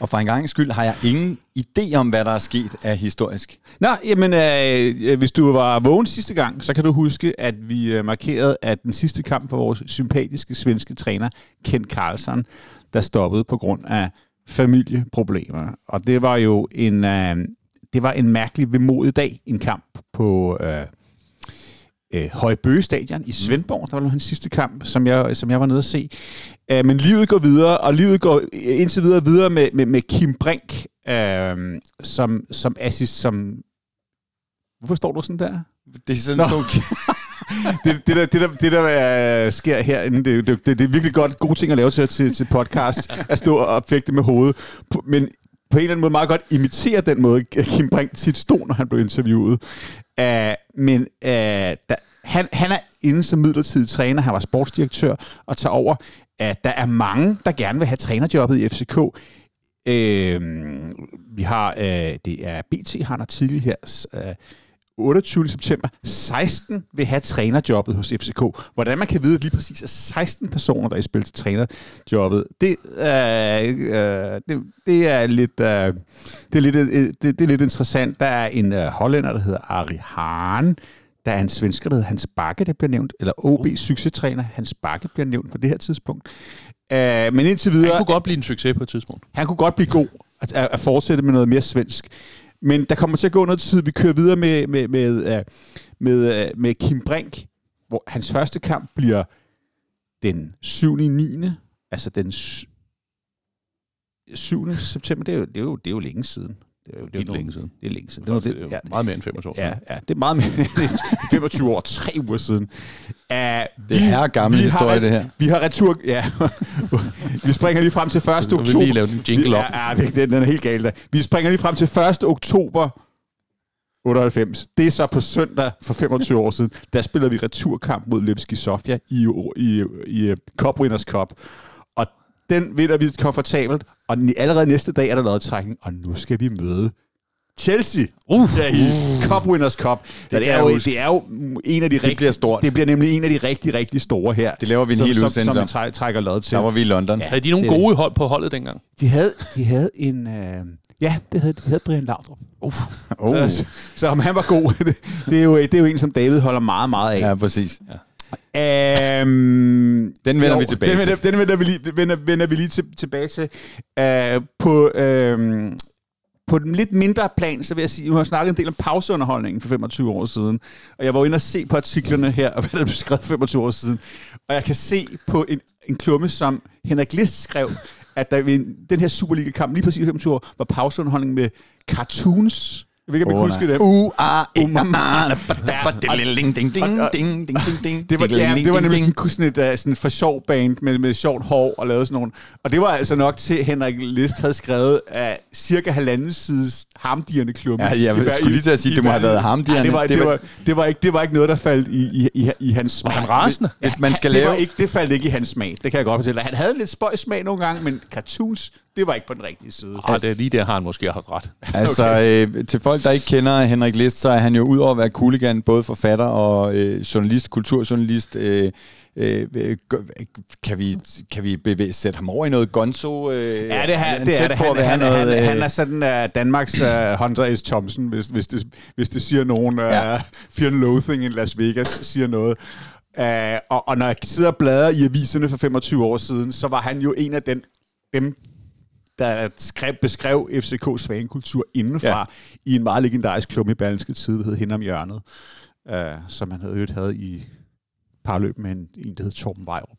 Og for en gang skyld har jeg ingen idé om, hvad der er sket af historisk. Nå, jamen, øh, hvis du var vågen sidste gang, så kan du huske, at vi øh, markerede, at den sidste kamp for vores sympatiske svenske træner, Kent Carlson, der stoppede på grund af familieproblemer. Og det var jo en, øh, det var en mærkelig vemodig dag, en kamp på øh, øh, Højbøge Stadion i Svendborg. Der var hans sidste kamp, som jeg, som jeg var nede at se. Øh, men livet går videre, og livet går indtil videre videre med, med, med Kim Brink, øh, som, som assist, som... Hvorfor står du sådan der? Det er sådan Nå. nogle det, det, der, det, der, det der øh, sker herinde, det, det, det, det er virkelig godt gode ting at lave til, til, til podcast, at stå og fægte med hovedet. Men på en eller anden måde meget godt imitere den måde, Kim Brink tit stod, når han blev interviewet. Uh, men øh, uh, der, han, han er inde som midlertidig træner, han var sportsdirektør og tager over. Uh, der er mange, der gerne vil have trænerjobbet i FCK. Øh, vi har, øh, det er BT har en artikel her, s- øh, 28. september. 16 vil have trænerjobbet hos FCK. Hvordan man kan vide, lige præcis er 16 personer, der er i spil til trænerjobbet, det, øh, øh, det, det er lidt, øh, det, er lidt, øh, det, det er lidt interessant. Der er en øh, hollænder, der hedder Ari Hahn. Der er en svensker, der hedder Hans Bakke, der bliver nævnt. Eller OB succestræner Hans Bakke bliver nævnt på det her tidspunkt. Øh, men indtil videre... Han kunne godt blive en succes på et tidspunkt. Han kunne godt blive god at, at fortsætte med noget mere svensk. Men der kommer til at gå noget tid. Vi kører videre med, med, med, med, øh, med Kim Brink, hvor hans første kamp bliver den 7. 9. Altså den 7. september. Det er jo, det er jo, det er jo længe siden. Det er jo det er længe siden. Det er længe siden. Det, Det, det, ja, meget mere end 25 år Ja, siden. ja, det er meget mere. er 25 år, tre uger siden. Uh, Det er gammel historie, det her. Vi har retur... Ja. vi springer lige frem til 1. Jeg vil oktober. lige lave en jingle op. Ja, ja det, den, er helt galt. da. Vi springer lige frem til 1. oktober 98. Det er så på søndag for 25 år siden. Der spiller vi returkamp mod Levski Sofia i, i, i, i Cup Winners Cup. Den vinder vi komfortabelt. Og den- allerede næste dag er der lavet trækning. Og nu skal vi møde Chelsea. Uh, Ja, i Cup Winners Cup. Det, det, er jo, det er jo en af de rigtig, bliver stort. Det bliver nemlig en af de rigtig, rigtig store her. Det laver vi en som, hel som, udsendelse som om. vi træ, trækker lod til. Der var vi i London. Ja. havde de nogle det gode hold på holdet dengang? De havde, de havde en... Øh, ja, det havde, de havde Brian Laudrup. Uh, Oh. Så, så om han var god, det, det, er jo, det er jo en, som David holder meget, meget af. Ja, præcis. Øhm, Den vender vi tilbage den til. vender, Den vender vi lige, vender, vender vi lige til, tilbage til. Uh, på, øhm, på den lidt mindre plan, så vil jeg sige, nu har snakket en del om pauseunderholdningen for 25 år siden, og jeg var jo inde og se på artiklerne her, og hvad der blev skrevet 25 år siden, og jeg kan se på en, en klumme, som Henrik List skrev, at der ved den her Superliga-kamp, lige præcis 25 år, var pauseunderholdning med cartoons. Jeg ved ikke, kan huske. Uh, ah, eh, Um, ah, ah, ding, ding, ding, ding, Det var, ja, det var nemlig sådan, sådan et uh, sådan for sjov band med, med sjovt hår og lavet sådan nogle. Og det var altså nok til, at Henrik List havde skrevet af cirka halvanden sides harmdirrende klumme. Ja, jeg I skulle lige til at sige, i det må have været harmdirrende. Ja, det, var, Det det, var- var, det, var ikke, det var ikke noget, der faldt i, i, i, i hans smag. han rasende? Hvis man skal det lave- Var ikke, det faldt ikke i hans smag. Det kan jeg godt fortælle. dig. Han havde lidt spøjs smag nogle gange, men cartoons, det var ikke på den rigtige side. ah, det er lige der har han måske haft ret. Altså, øh, til folk, der ikke kender Henrik List, så er han jo udover at være cooligan, både forfatter og øh, journalist, kulturjournalist. Øh, øh, øh, kan vi, kan vi bevæge, sætte ham over i noget gonzo? Øh, Ja, det er, han han, det er det. på at Han, han, noget, han, øh, han er sådan uh, Danmarks uh, Hunter S. Thompson, hvis, hvis, det, hvis det siger nogen. Uh, Ja. Fear and Loathing in Las Vegas siger noget. Uh, og, og når jeg sidder og bladrer i aviserne for 25 år siden, så var han jo en af den, dem, der skrev, beskrev FCK's svanekultur indenfra Ja. i en meget legendarisk klub i Berlingske Tid, der hed Hen om Hjørnet, uh, som han havde, øvrigt havde i parløb med en, en der hed Torben Vejrup.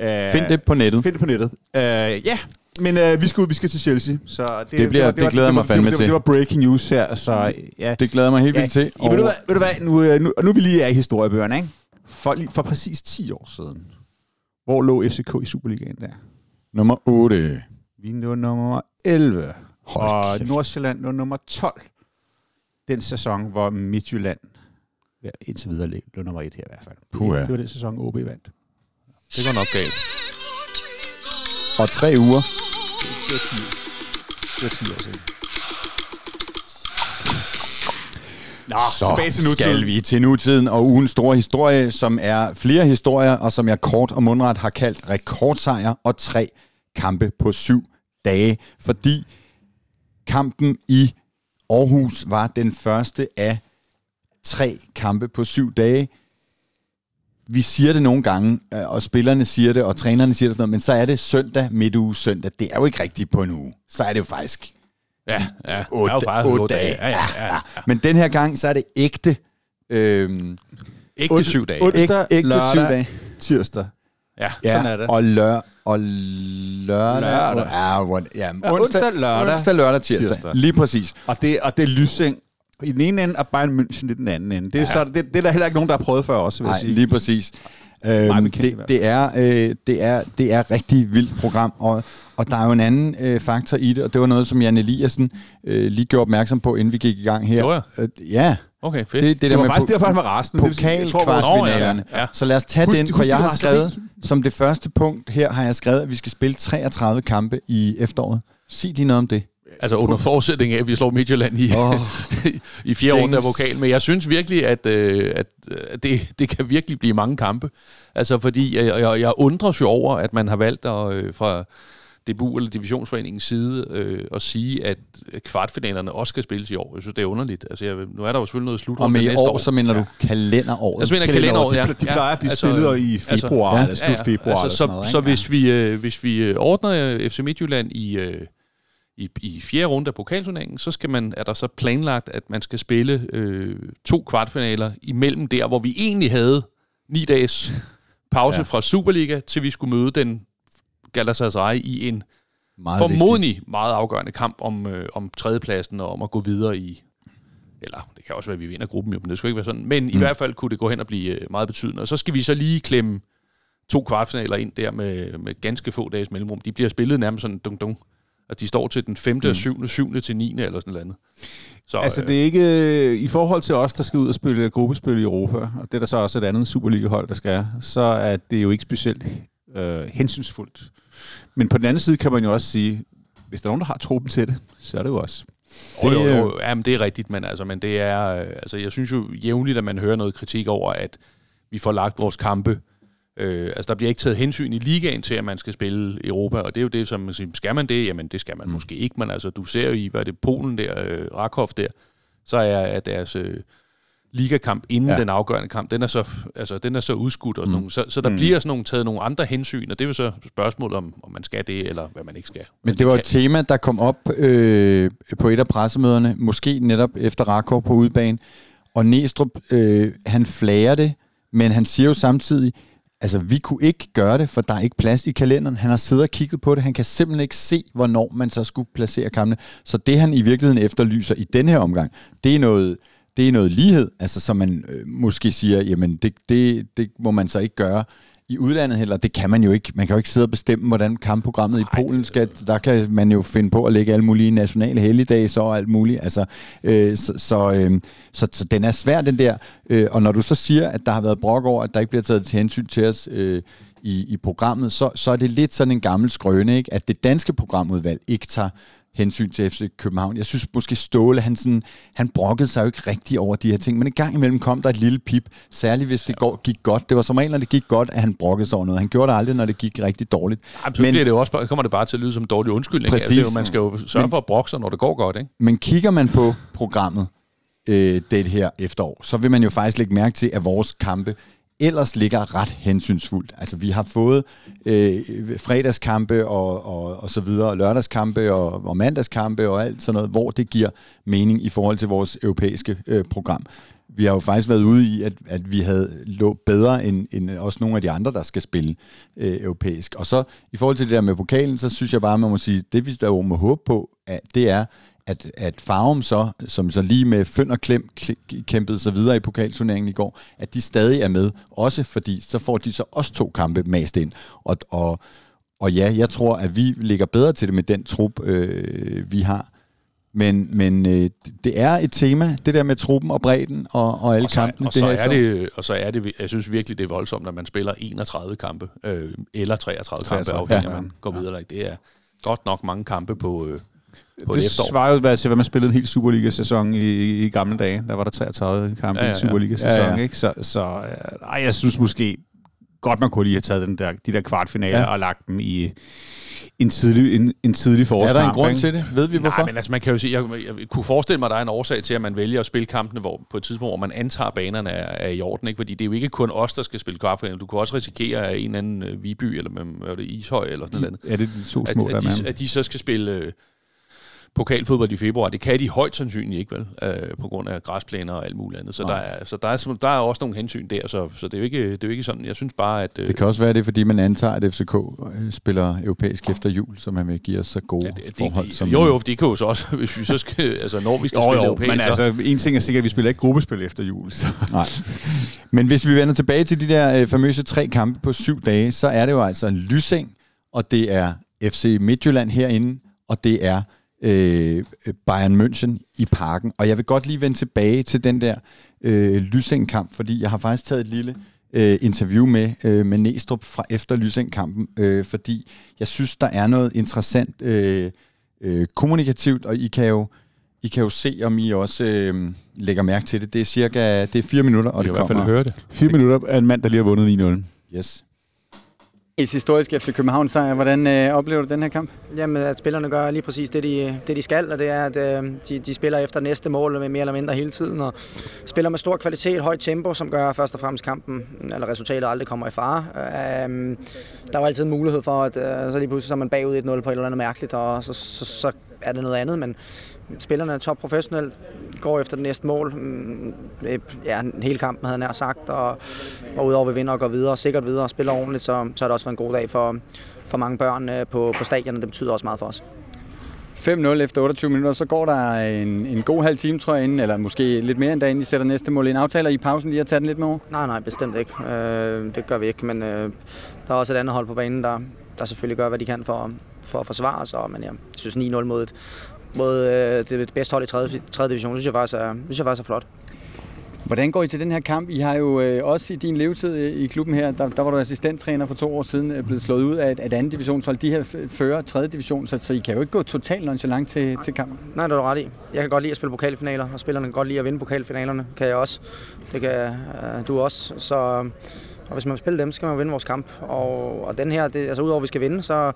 Uh, Find det på nettet. Find det på nettet. Uh, ja, men uh, vi, skal, vi skal til Chelsea. Så det, Det bliver- det glæder jeg mig det, var- fandme det, var- til. Det var breaking news her, så ja. Det glæder mig helt ja. vildt til. Ja, ved, du hvad, ved du hvad, nu, øh, nu, nu er vi lige er i historiebøgerne, ikke? For, for præcis 10 år siden, hvor lå FCK i Superligaen der? Nummer 8. Vi nummer 11, Hold og kæft. Nordsjælland lå nummer 12. Den sæson, hvor Midtjylland ja, indtil videre lå nummer 1 her i hvert fald. Puha. Det var den sæson, OB vandt. Det går nok galt. Og tre uger. Det var 10, det var 10 år siden. Nå, Så tilbage til nutiden. skal vi til nutiden og ugens store historie, som er flere historier, og som jeg kort og mundret har kaldt rekordsejr og tre kampe på syv dage. Fordi kampen i Aarhus var den første af tre kampe på syv dage. Vi siger det nogle gange, øh, og spillerne siger det, og trænerne siger det sådan noget, men så er det søndag, midtuge søndag. Det er jo ikke rigtigt på en uge. Så er det jo faktisk Ja, ja. otte, det er jo faktisk otte otte dage. Ja, ja, ja. ja. Men den her gang, så er det ægte, øhm, til syv dage. otte- ægte, Onsdag, ægte lørdag. syv dage. Tirsdag. Ja. Ja, Sådan er det. og lør, og lørdag. Lørdag. Ja, what, ja, Ja, onsdag, lørdag, onsdag, lørdag, tirsdag. tirsdag. Lige præcis. Og det, og det er Lysing i den ene ende, og Bayern München i den anden ende. Det er, ja. så, det, det er der heller ikke nogen, der har prøvet før også, vil jeg Nej, sige. lige præcis. Øhm, det, det, er, øh, det, er, det er et rigtig vildt program, og, og der er jo en anden øh, faktor i det, og det var noget, som Jan Eliassen øh, lige gjorde opmærksom på, inden vi gik i gang her. Gjorde Øh, ja, Okay, fedt. det, det, det der var med faktisk derfor, han var rasende. Pokalkvartfinalerne. Ja, ja. Så lad os tage Husk- den, husk for jeg har skrevet, som det første punkt her, har jeg skrevet, at vi skal spille 33 kampe i efteråret. Sig lige noget om det. Altså under forudsætning af, at vi slår Midtjylland i, oh, i fjerde runde af vokalen. Men jeg synes virkelig, at, øh, at øh, det, det kan virkelig blive mange kampe. Altså fordi jeg, jeg, jeg undrer jo over, at man har valgt at, øh, fra DBU eller Divisionsforeningens side øh, at sige, at kvartfinalerne også skal spilles i år. Jeg synes, det er underligt. Altså, jeg, nu er der jo selvfølgelig noget og slutrunde med i år, år. så mener du kalenderåret. Jeg mener Kalenderåret, kalenderåret, ja. de, de plejer at blive altså, spillet i februar, ja. eller slut februar. Altså, eller så, sådan noget, så ikke? hvis vi, øh, hvis vi øh, ordner øh, FC Midtjylland i, øh, i, i fjerde runde af pokalturneringen, så skal man, er der så planlagt, at man skal spille øh, to kvartfinaler imellem der, hvor vi egentlig havde ni dages pause Ja. ja. fra Superliga, til vi skulle møde den Galatasaray i en Meget formodentlig meget afgørende kamp om, øh, om tredjepladsen og om at gå videre i... Eller det kan også være, at vi vinder gruppen, jo, men det skal ikke være sådan. Men mm. i hvert fald kunne det gå hen og blive øh, meget betydende. Og så skal vi så lige klemme to kvartfinaler ind der med, med ganske få dages mellemrum. De bliver spillet nærmest sådan dung dung. Og de står til den 5. Mm. og 7. 7. til 9. eller sådan noget. Så, Altså, det er ikke... øh, I forhold til os, der skal ud og spille gruppespil i Europa, og det er der så også et andet Superliga-hold, der skal, så er det jo ikke specielt øh, hensynsfuldt. Men på den anden side kan man jo også sige, hvis der er nogen, der har truppen til det, så er det jo også. Det, jo, jo, jo. Jamen, det er rigtigt, men, altså, men det er, øh, altså, jeg synes jo jævnligt, at man hører noget kritik over, at vi får lagt vores kampe. Øh, altså, der bliver ikke taget hensyn i ligaen til, at man skal spille Europa, og det er jo det, som man siger, skal man det? Jamen, det skal man mm. måske ikke, men altså, du ser jo i, hvad er det, Polen der, øh, Rakov der, så er, er deres... Øh, ligakamp inden ja. den afgørende kamp, den er så, altså, den er så udskudt. Og mm. nogle, så, så der mm. bliver sådan nogle, taget nogle andre hensyn, og det er jo så spørgsmålet om, om man skal det, eller hvad man ikke skal. Men, det, det var kan... et tema, der kom op øh, på et af pressemøderne, måske netop efter Rakov på udbanen, og Næstrup, øh, han flager det, men han siger jo samtidig, altså vi kunne ikke gøre det, for der er ikke plads i kalenderen. Han har siddet og kigget på det. Han kan simpelthen ikke se, hvornår man så skulle placere kampene. Så det han i virkeligheden efterlyser i den her omgang, det er noget det er noget lighed, altså som man øh, måske siger, jamen det, det, det må man så ikke gøre i udlandet heller. Det kan man jo ikke. Man kan jo ikke sidde og bestemme, hvordan kampprogrammet Ej, i Polen skal. Der kan man jo finde på at lægge alle mulige nationale helligdage så og alt muligt. Altså, øh, så, så, øh, så, så den er svær, den der. Øh, og når du så siger, at der har været brok over, at der ikke bliver taget til hensyn til os øh, i, i programmet, så, så er det lidt sådan en gammel skrøne, ikke? at det danske programudvalg ikke tager hensyn til FC København. Jeg synes måske Ståle, han, sådan, han brokkede sig jo ikke rigtig over de her ting, men en gang imellem kom der et lille pip, særligt hvis det går, gik godt. Det var som regel, når det gik godt, at han brokkede sig over noget. Han gjorde det aldrig, når det gik rigtig dårligt. Ej, men, bliver det jo også, kommer det bare til at lyde som dårlig undskyldning. Præcis. Altså, det er jo, man skal jo sørge men, for at brokke sig, når det går godt. Ikke? Men kigger man på programmet, øh, det her efterår, så vil man jo faktisk lægge mærke til, at vores kampe ellers ligger ret hensynsfuldt. Altså vi har fået øh, fredagskampe og, og, og så videre, og lørdagskampe og, og mandagskampe og alt sådan noget, hvor det giver mening i forhold til vores europæiske øh, program. Vi har jo faktisk været ude i, at, at vi havde lå bedre end, end også nogle af de andre, der skal spille øh, europæisk. Og så i forhold til det der med pokalen, så synes jeg bare, man må sige, det vi der må håbe på, at det er, at, at Farum så, som så lige med Føn og Klem kæmpede sig videre i pokalturneringen i går, at de stadig er med, også fordi så får de så også to kampe mast ind. Og, og, og ja, jeg tror, at vi ligger bedre til det med den trup, øh, vi har. Men, men øh, det er et tema, det der med truppen og bredden og, og alle og så, kampene. Og så, det er det, og så er det, jeg synes virkelig, det er voldsomt, når man spiller 31 kampe, øh, eller 33, 33 kampe, afhængig ja. man går videre. Det er godt nok mange kampe på, øh, på det svarer jo hvad, til, hvad man spillede en helt Superliga-sæson i, i gamle dage. Der var der 33 kampe ja, ja, ja. i Superliga-sæson. Ja, ja. Ikke? Så, så øh, ej, jeg synes måske godt, man kunne lige have taget den der, de der kvartfinaler ja. og lagt dem i en tidlig, en, en tidlig forårskamp. Er der en grund ikke? til det? Ved vi hvorfor? Nej, men altså man kan jo sige, jeg, jeg kunne forestille mig, at der er en årsag til, at man vælger at spille kampene hvor, på et tidspunkt, hvor man antager, at banerne er, er i orden. Ikke? Fordi det er jo ikke kun os, der skal spille kvartfinaler. Du kan også risikere, at en eller anden uh, Viby, eller med, det Ishøj, eller sådan noget. Ja, det er de to små, at, at, de, at de så skal spille... Pokalfodbold i februar. Det kan de højt sandsynligt ikke, vel? Øh, på grund af græsplæner og alt muligt andet. Så, der er, så der, er, der er også nogle hensyn der, så, så det, er jo ikke, det er jo ikke sådan. Jeg synes bare, at... Øh, det kan også være det, fordi man antager, at FCK øh, spiller europæisk efter jul, så man vil give os så gode ja, det, forhold. som jo, jo, det kan jo så også, hvis vi så skal, altså når vi skal jo, spille jo, europæisk. Men så... altså, en ting er sikkert, at vi spiller ikke gruppespil efter jul. Så. Nej. Men hvis vi vender tilbage til de der øh, famøse tre kampe på syv dage, så er det jo altså Lysing, og det er FC Midtjylland herinde, og det er øh, Bayern München i parken. Og jeg vil godt lige vende tilbage til den der øh, Lysing-kamp, fordi jeg har faktisk taget et lille øh, interview med, øh, med Næstrup fra efter Lysing-kampen, øh, fordi jeg synes, der er noget interessant øh, øh, kommunikativt, og I kan jo I kan jo se, om I også øh, lægger mærke til det. Det er cirka det er fire minutter, og det kommer... i hvert fald høre det. Fire minutter af en mand, der lige har vundet 9-0. Yes. Et historisk FC København sejr. Hvordan øh, oplever du den her kamp? Jamen, at spillerne gør lige præcis det, de, det, de skal, og det er, at øh, de, de spiller efter næste mål med mere eller mindre hele tiden, og spiller med stor kvalitet, højt tempo, som gør først og fremmest kampen, eller resultatet aldrig kommer i fare. Øh, der var altid en mulighed for, at øh, så lige pludselig så er man bagud 1-0 på et eller andet mærkeligt, og så, så, så er det noget andet, men spillerne er top professionelt, går efter det næste mål. Mm, ja, hele kampen havde nær sagt, og, og udover at vi vinder og går videre, sikkert videre og spiller ordentligt, så, så har det også været en god dag for, for mange børn øh, på, på stadion, og det betyder også meget for os. 5-0 efter 28 minutter, så går der en, en god halv time, tror jeg, inden, eller måske lidt mere end da, inden I sætter næste mål ind. Aftaler I pausen lige at tage den lidt med over? Nej, nej, bestemt ikke. Øh, det gør vi ikke, men øh, der er også et andet hold på banen, der, der selvfølgelig gør, hvad de kan for, for at forsvare sig. Men jeg synes 9-0 mod et, mod øh, det bedste hold i 3. 3. division, det synes jeg faktisk er, synes jeg faktisk er flot. Hvordan går I til den her kamp? I har jo øh, også i din levetid i klubben her, der, der var du assistenttræner for to år siden, øh, blevet slået ud af et, et andet divisionshold. De her fører tredje division, så, så I kan jo ikke gå totalt nonchalant til, til kampen. Nej, det er du ret i. Jeg kan godt lide at spille pokalfinaler, og spillerne kan godt lide at vinde pokalfinalerne. Kan jeg også. Det kan øh, du også. Så og hvis man vil spille dem, så skal man vinde vores kamp. Og, og den her, det, altså udover at vi skal vinde, så,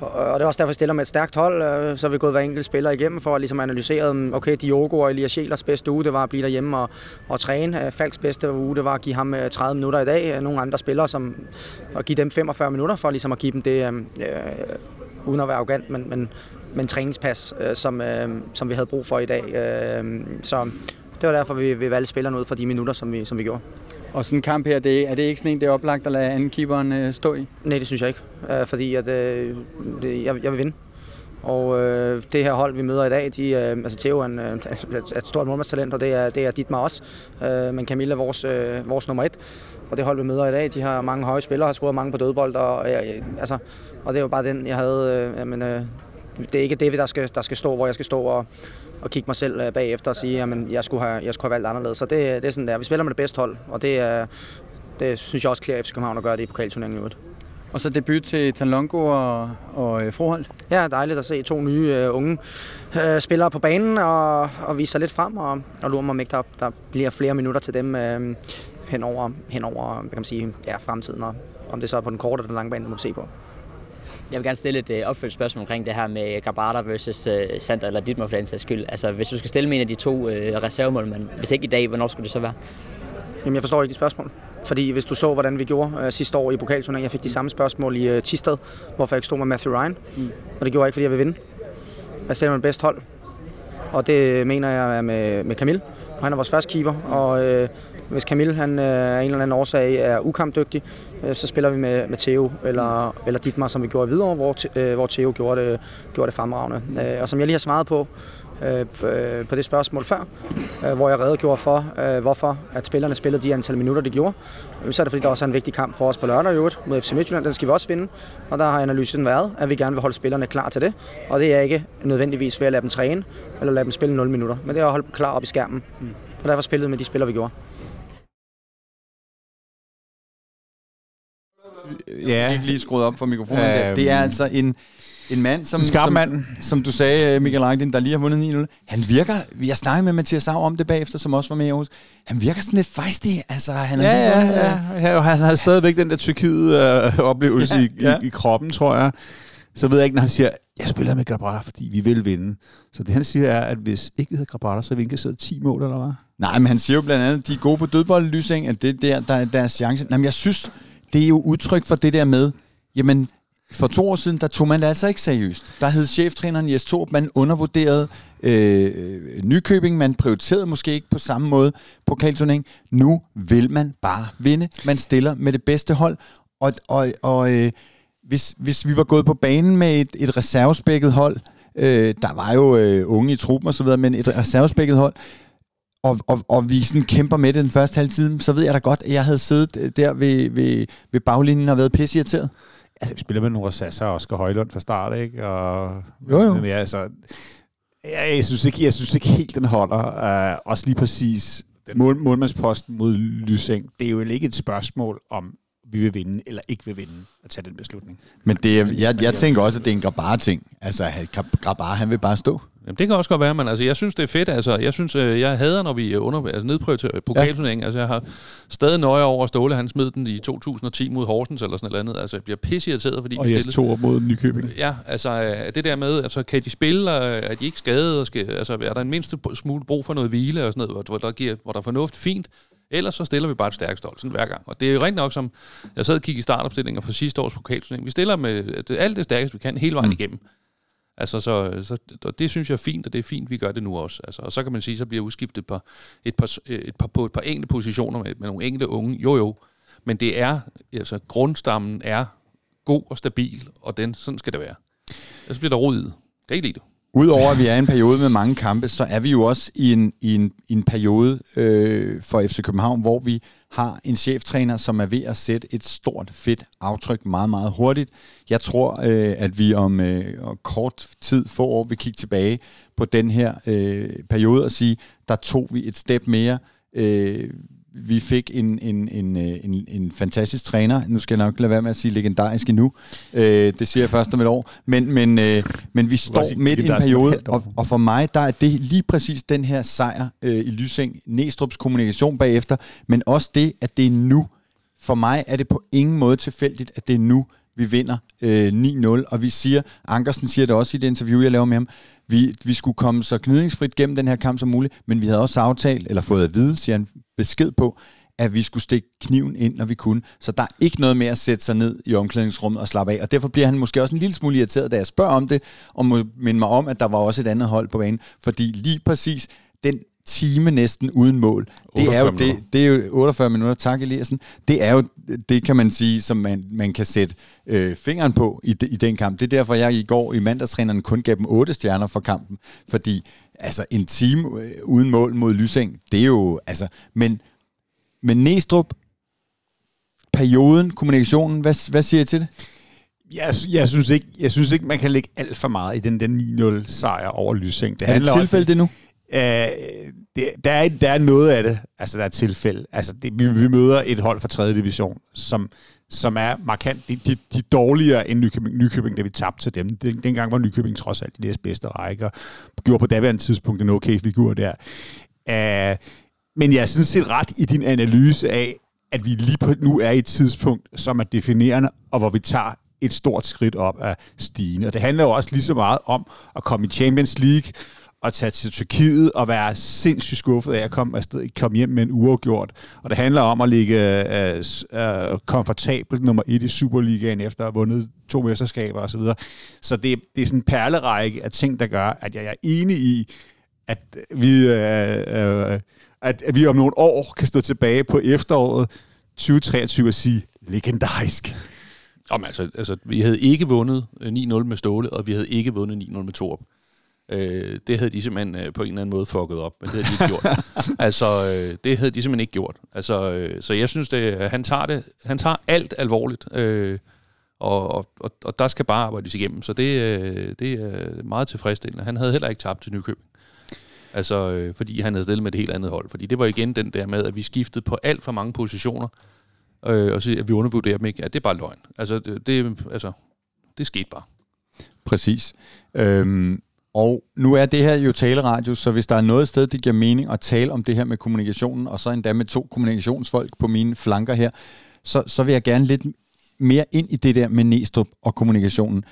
og det er også derfor, vi stiller med et stærkt hold, øh, så har vi gået hver enkelt spiller igennem for at ligesom analysere, mm, okay, Diogo og Elias Schelers bedste uge, det var at blive derhjemme og, og træne. Øh, Falks bedste uge, det var at give ham øh, 30 minutter i dag. Nogle andre spillere, som, at give dem 45 minutter for ligesom at give dem det, øh, uden at være arrogant, men, men, men træningspas, øh, som, øh, som vi havde brug for i dag. Øh, så det var derfor, vi, vi valgte spillerne ud for de minutter, som vi, som vi gjorde. Og sådan en kamp her, det, er det ikke sådan en, det er oplagt at lade anden keeperen øh, stå i? Nej, det synes jeg ikke. Øh, fordi at, øh, det, jeg, jeg vil vinde. Og øh, det her hold, vi møder i dag, de, øh, altså Theo er, en, øh, er et stort målmandstalent, og det er, det er Dietmar også. Øh, men Camilla er vores, øh, vores nummer et. Og det hold, vi møder i dag, de har mange høje spillere, har scoret mange på dødbold. Og, øh, altså, og det er jo bare den, jeg havde. Øh, jamen, øh, det er ikke det, der skal, der skal stå, hvor jeg skal stå og, og kigge mig selv øh, bagefter og sige, at jeg skulle have, jeg skulle have valgt anderledes. Så det, det er sådan der. Vi spiller med det bedste hold, og det, er, det synes jeg også klæder FC København at gøre det i pokalturneringen i Og så debut til Tanlongo og, og øh, Froholt. Ja, dejligt at se to nye uh, unge uh, spillere på banen og, og vise sig lidt frem. Og, og lurer mig, om ikke der, der bliver flere minutter til dem uh, henover, henover hvad kan man sige, ja, fremtiden. Og om det så er på den korte eller den lange bane, det må vi se på. Jeg vil gerne stille et øh, opfølgt spørgsmål omkring det her med Gabata versus øh, Sander eller Dittmar for den sags skyld. Altså, hvis du skal stille med en af de to øh, reservemål, men hvis ikke i dag, hvornår skulle det så være? Jamen, jeg forstår ikke de spørgsmål. Fordi hvis du så, hvordan vi gjorde øh, sidste år i pokalturneringen, jeg fik de samme spørgsmål i øh, Tisted, hvorfor jeg ikke stod med Matthew Ryan. Mm. Og det gjorde jeg ikke, fordi jeg vil vinde. Jeg stiller med bedst hold. Og det mener jeg er med, med Camille. Han er vores første keeper, og øh, hvis Camille han, øh, af en eller anden årsag er ukampdygtig, øh, så spiller vi med, med Theo eller, eller Dietmar, som vi gjorde videre, hvor, øh, hvor Theo gjorde det, gjorde det fremragende. Øh, og som jeg lige har svaret på, øh, på det spørgsmål før, øh, hvor jeg redegjorde for, øh, hvorfor at spillerne spillede de antal minutter, de gjorde. Så er det fordi, der også er en vigtig kamp for os på lørdag i øvrigt mod FC Midtjylland. Den skal vi også vinde. Og der har analysen været, at vi gerne vil holde spillerne klar til det. Og det er ikke nødvendigvis ved at lade dem træne, eller lade dem spille 0 minutter. Men det er at holde dem klar op i skærmen. Og derfor spillede med de spillere, vi gjorde. Ja. ikke lige skruet op for mikrofonen. Øh, det er altså en, en mand, som, en som, mand. som du sagde, Michael Langdin, der lige har vundet 9-0. Han virker, jeg snakkede med Mathias Sav om det bagefter, som også var med i Aarhus. Han virker sådan lidt fejstig. Altså, han er ja, ja, ja, ja. Han har stadigvæk den der Tyrkiet-oplevelse øh, ja, ja. i, i, kroppen, tror jeg. Så ved jeg ikke, når han siger, jeg spiller med Grabata, fordi vi vil vinde. Så det han siger er, at hvis ikke vi havde Grabata, så havde vi ikke siddet 10 mål, eller hvad? Nej, men han siger jo blandt andet, at de er gode på dødbold, Lysing, at det er der, der er deres chance. Nej, men jeg synes, det er jo udtryk for det der med, jamen, for to år siden, der tog man det altså ikke seriøst. Der hed cheftræneren Jes Torp, man undervurderede øh, Nykøbing, man prioriterede måske ikke på samme måde på. Nu vil man bare vinde. Man stiller med det bedste hold, og, og, og øh, hvis, hvis vi var gået på banen med et, et reservespækket hold, øh, der var jo øh, unge i truppen og så videre, men et reservespækket hold, og, og, og vi sådan kæmper med det den første halve time, så ved jeg da godt, at jeg havde siddet øh, der ved, ved, ved baglinjen og været pisseirriteret. Altså, vi spiller med nogle Rosassa og Oscar Højlund fra start, ikke? Og, jo, jo. Men, ja, altså, jeg, jeg, synes ikke, jeg synes ikke helt, den holder. Uh, også lige præcis den mål, målmandsposten mod Lysing. Det er jo ikke et spørgsmål om, vi vil vinde eller ikke vil vinde at tage den beslutning. Men det, jeg, jeg tænker også, at det er en Grabar-ting. Altså, Grabar, han vil bare stå. Jamen, det kan også godt være, men altså, jeg synes, det er fedt. Altså, jeg synes, øh, jeg hader, når vi under, altså, nedprioriterer pokalturneringen. Ja. Altså, jeg har stadig nøje over, at Ståle han smed den i 2010 mod Horsens eller sådan noget andet. Altså, jeg bliver pisseirriteret, fordi og vi stillede... Og to mod Nykøbing. Ja, altså, øh, det der med, altså, kan de spille, og er de ikke skadet? Og skal, altså, er der en mindste smule brug for noget hvile og sådan noget, hvor, der, giver, hvor der er fornuft fint? Ellers så stiller vi bare et stærkt stol, sådan hver gang. Og det er jo rent nok, som jeg sad og kiggede i startopstillinger for sidste års pokalturnering. Vi stiller med alt det stærkeste, vi kan, hele vejen mm. igennem. Altså, så, så og det synes jeg er fint, og det er fint, vi gør det nu også. Altså, og så kan man sige, så bliver udskiftet et par, et par, et par, på et par enkelte positioner med, med nogle enkelte unge. Jo, jo. Men det er, altså grundstammen er god og stabil, og den, sådan skal det være. Så bliver der rod i det. Kan ikke lide det. Udover at vi er i en periode med mange kampe, så er vi jo også i en, i en, i en periode øh, for FC København, hvor vi har en cheftræner, som er ved at sætte et stort, fedt aftryk meget, meget hurtigt. Jeg tror, øh, at vi om øh, kort tid, få år, vil kigge tilbage på den her øh, periode og sige, der tog vi et step mere Øh, vi fik en, en, en, øh, en, en fantastisk træner. Nu skal jeg nok lade være med at sige legendarisk endnu. Øh, det siger jeg først om et år. Men, men, øh, men vi står midt i en periode, og, og for mig der er det lige præcis den her sejr øh, i Lysing. Næstrup's kommunikation bagefter, men også det, at det er nu. For mig er det på ingen måde tilfældigt, at det er nu, vi vinder øh, 9-0. Og vi siger, Ankersen siger det også i det interview, jeg laver med ham, vi, vi skulle komme så gnidningsfrit gennem den her kamp som muligt, men vi havde også aftalt, eller fået at vide, siger han, besked på, at vi skulle stikke kniven ind, når vi kunne. Så der er ikke noget med at sætte sig ned i omklædningsrummet og slappe af. Og derfor bliver han måske også en lille smule irriteret, da jeg spørger om det, og må minde mig om, at der var også et andet hold på banen. Fordi lige præcis den time næsten uden mål. Det er jo det, det er jo 48 minutter, tak Eliassen. Det er jo det kan man sige, som man, man kan sætte øh, fingeren på i, de, i den kamp. Det er derfor jeg i går i mandagstræneren kun gav dem 8 stjerner for kampen, fordi altså en time øh, uden mål mod Lysing, det er jo altså men men Næstrup perioden, kommunikationen, hvad, hvad siger I til det? Jeg, jeg, synes ikke, jeg synes ikke, man kan lægge alt for meget i den der 9-0 sejr over Lysing. Det er det tilfælde det nu? Øh, det, der, er, der er noget af det, altså der er tilfælde. Altså, det, vi, vi møder et hold fra 3. division, som, som er markant. De, de, de dårligere end Nykøbing, Nykøbing, da vi tabte til dem. Den, dengang var Nykøbing trods alt i deres bedste række, og gjorde på daværende tidspunkt en okay figur der. Uh, men jeg synes set ret i din analyse af, at vi lige på nu er i et tidspunkt, som er definerende, og hvor vi tager et stort skridt op af stigen. Og det handler jo også lige så meget om at komme i Champions League, at tage til Tyrkiet og være sindssygt skuffet af at komme, afsted, komme hjem med en uafgjort. Og det handler om at ligge uh, uh, komfortabelt nummer et i Superligaen efter at have vundet to mesterskaber osv. Så, så det, det er sådan en perlerække af ting, der gør, at jeg er enig i, at vi, uh, uh, at, at vi om nogle år kan stå tilbage på efteråret 2023 og sige, legendarisk. Jamen, altså, altså, vi havde ikke vundet 9-0 med Ståle, og vi havde ikke vundet 9-0 med Torup. Øh, det havde de simpelthen øh, på en eller anden måde fucket op, men det havde de ikke gjort. altså, øh, det havde de simpelthen ikke gjort. Altså, øh, så jeg synes, det, han, tager det, han tager alt alvorligt, øh, og, og, og der skal bare arbejdes igennem. Så det, øh, det er meget tilfredsstillende. Han havde heller ikke tabt til Nykøbing. Altså, øh, fordi han havde stillet med et helt andet hold. Fordi det var igen den der med, at vi skiftede på alt for mange positioner, øh, og så at vi undervurderer dem ikke. Ja, det er bare løgn. Altså, det, det, altså, det skete bare. Præcis. Øhm, og nu er det her jo taleradio, så hvis der er noget sted, det giver mening at tale om det her med kommunikationen, og så endda med to kommunikationsfolk på mine flanker her, så, så vil jeg gerne lidt mere ind i det der med Næstrup og kommunikationen.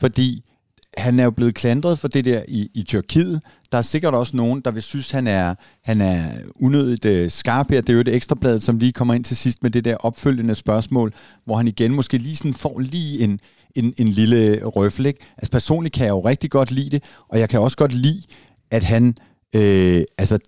Fordi han er jo blevet klandret for det der i, i Tyrkiet. Der er sikkert også nogen, der vil synes, han er, han er unødigt øh, skarp her. Det er jo et ekstrablad, som lige kommer ind til sidst med det der opfølgende spørgsmål, hvor han igen måske lige sådan får lige en, en, en lille røffel. Ikke? Altså personligt kan jeg jo rigtig godt lide det, og jeg kan også godt lide, at han... Øh, altså,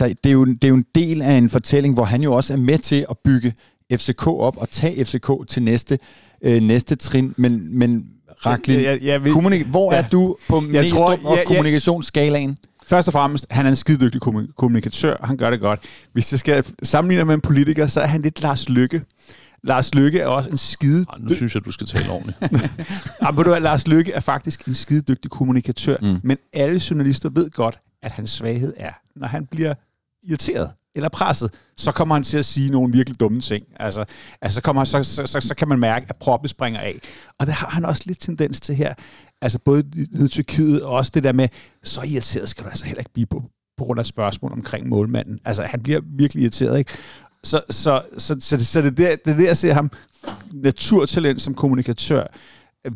der, det, er jo, det er jo en del af en fortælling, hvor han jo også er med til at bygge FCK op og tage FCK til næste, øh, næste trin. Men, men Raklin, ja, ja, vil, kommunik- hvor ja, er du på jeg tror, ja, og kommunikationsskalaen? Først og fremmest, han er en skide dygtig kommunikatør, han gør det godt. Hvis jeg skal sammenligne med en politiker, så er han lidt Lars Lykke. Lars Lykke er også en skide... Ej, nu synes jeg, du skal tale ordentligt. ja, du hvad, Lars Lykke er faktisk en skide dygtig kommunikatør, mm. men alle journalister ved godt, at hans svaghed er, når han bliver irriteret eller presset, så kommer han til at sige nogle virkelig dumme ting. Altså, altså kommer han, så, så, så, så kan man mærke, at proppen springer af. Og det har han også lidt tendens til her. Altså både i Tyrkiet og også det der med, så irriteret skal du altså heller ikke blive på, på grund af spørgsmål omkring målmanden. Altså han bliver virkelig irriteret, ikke? Så, så, så, så, så det, der, det er der, jeg ser ham naturtalent som kommunikatør.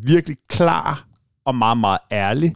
Virkelig klar og meget, meget ærlig.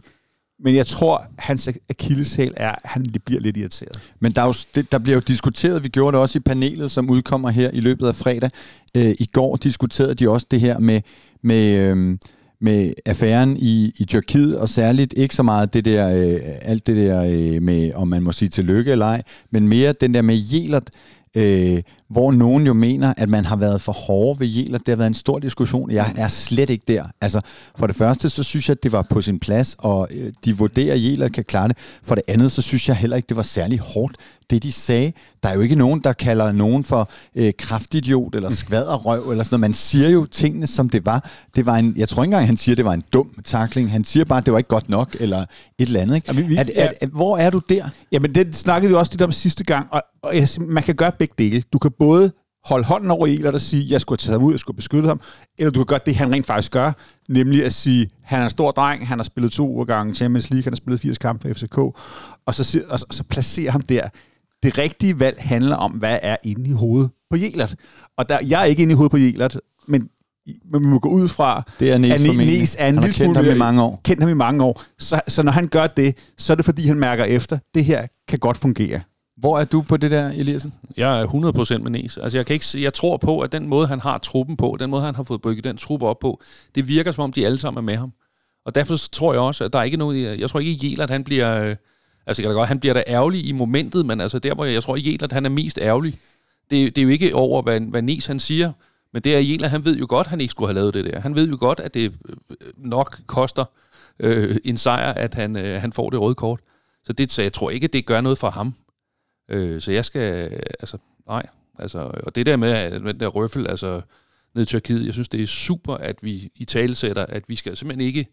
Men jeg tror, hans akilleshæl er, at han bliver lidt irriteret. Men der, er jo, det, der bliver jo diskuteret, vi gjorde det også i panelet, som udkommer her i løbet af fredag. Øh, I går diskuterede de også det her med, med, øh, med affæren i, i Tyrkiet, og særligt ikke så meget det der, øh, alt det der øh, med, om man må sige tillykke eller ej, men mere den der med Jelert, øh, hvor nogen jo mener, at man har været for hårde ved Jæler. Det har været en stor diskussion. Jeg er slet ikke der. Altså, for det første, så synes jeg, at det var på sin plads, og øh, de vurderer, at Jæler kan klare det. For det andet, så synes jeg heller ikke, det var særlig hårdt. det, de sagde. Der er jo ikke nogen, der kalder nogen for øh, kraftidiot eller skvaderrøv eller sådan noget. Man siger jo tingene, som det var. Det var en, jeg tror ikke engang, han siger, det var en dum takling. Han siger bare, at det var ikke godt nok, eller et eller andet. Ikke? Ja, vi- at, at, at, hvor er du der? Jamen, det snakkede vi også lidt om sidste gang, og, og jeg, man kan gøre begge dele. Du kan både holde hånden over Elert og sige, jeg skulle have taget ham ud, jeg skulle have beskyttet ham, eller du kan gøre det, han rent faktisk gør, nemlig at sige, han er en stor dreng, han har spillet to gange Champions League, han har spillet 80 kampe for FCK, og så, og, så- så placere ham der. Det rigtige valg handler om, hvad er inde i hovedet på Jelert. Og der, jeg er ikke inde i hovedet på Jelert, men vi må gå ud fra, Det er at. Nes er en Han lille kendt smule ham i mange år. kendt ham i mange år. Så, så når han gør det, så er det fordi, han mærker efter, det her kan godt fungere. Hvor er du på det der, Eliassen? Jeg er 100% med Nes. Altså, jeg, kan ikke, jeg tror på, at den måde, han har truppen på, den måde, han har fået bygget den trup op på, det virker som om, de alle sammen er med ham. Og derfor tror jeg også, at der er ikke noget... Jeg tror ikke, Jelert, han bliver... Øh, altså, kan godt, han bliver da ærgerlig i momentet, men altså der, hvor jeg, jeg tror, Jelert, han er mest ærgerlig. Det, det er jo ikke over, hvad, hvad Nes han siger, men det er Jelert, han ved jo godt, at han ikke skulle have lavet det der. Han ved jo godt, at det øh, nok koster øh, en sejr, at han, øh, han får det røde kort. Så, det, så jeg tror ikke, at det gør noget for ham. Øh, så jeg skal, altså, nej. Altså, og det der med, at- med den der røffel, altså, ned i Tyrkiet, jeg synes, det er super, at vi i talesætter, at vi skal simpelthen ikke,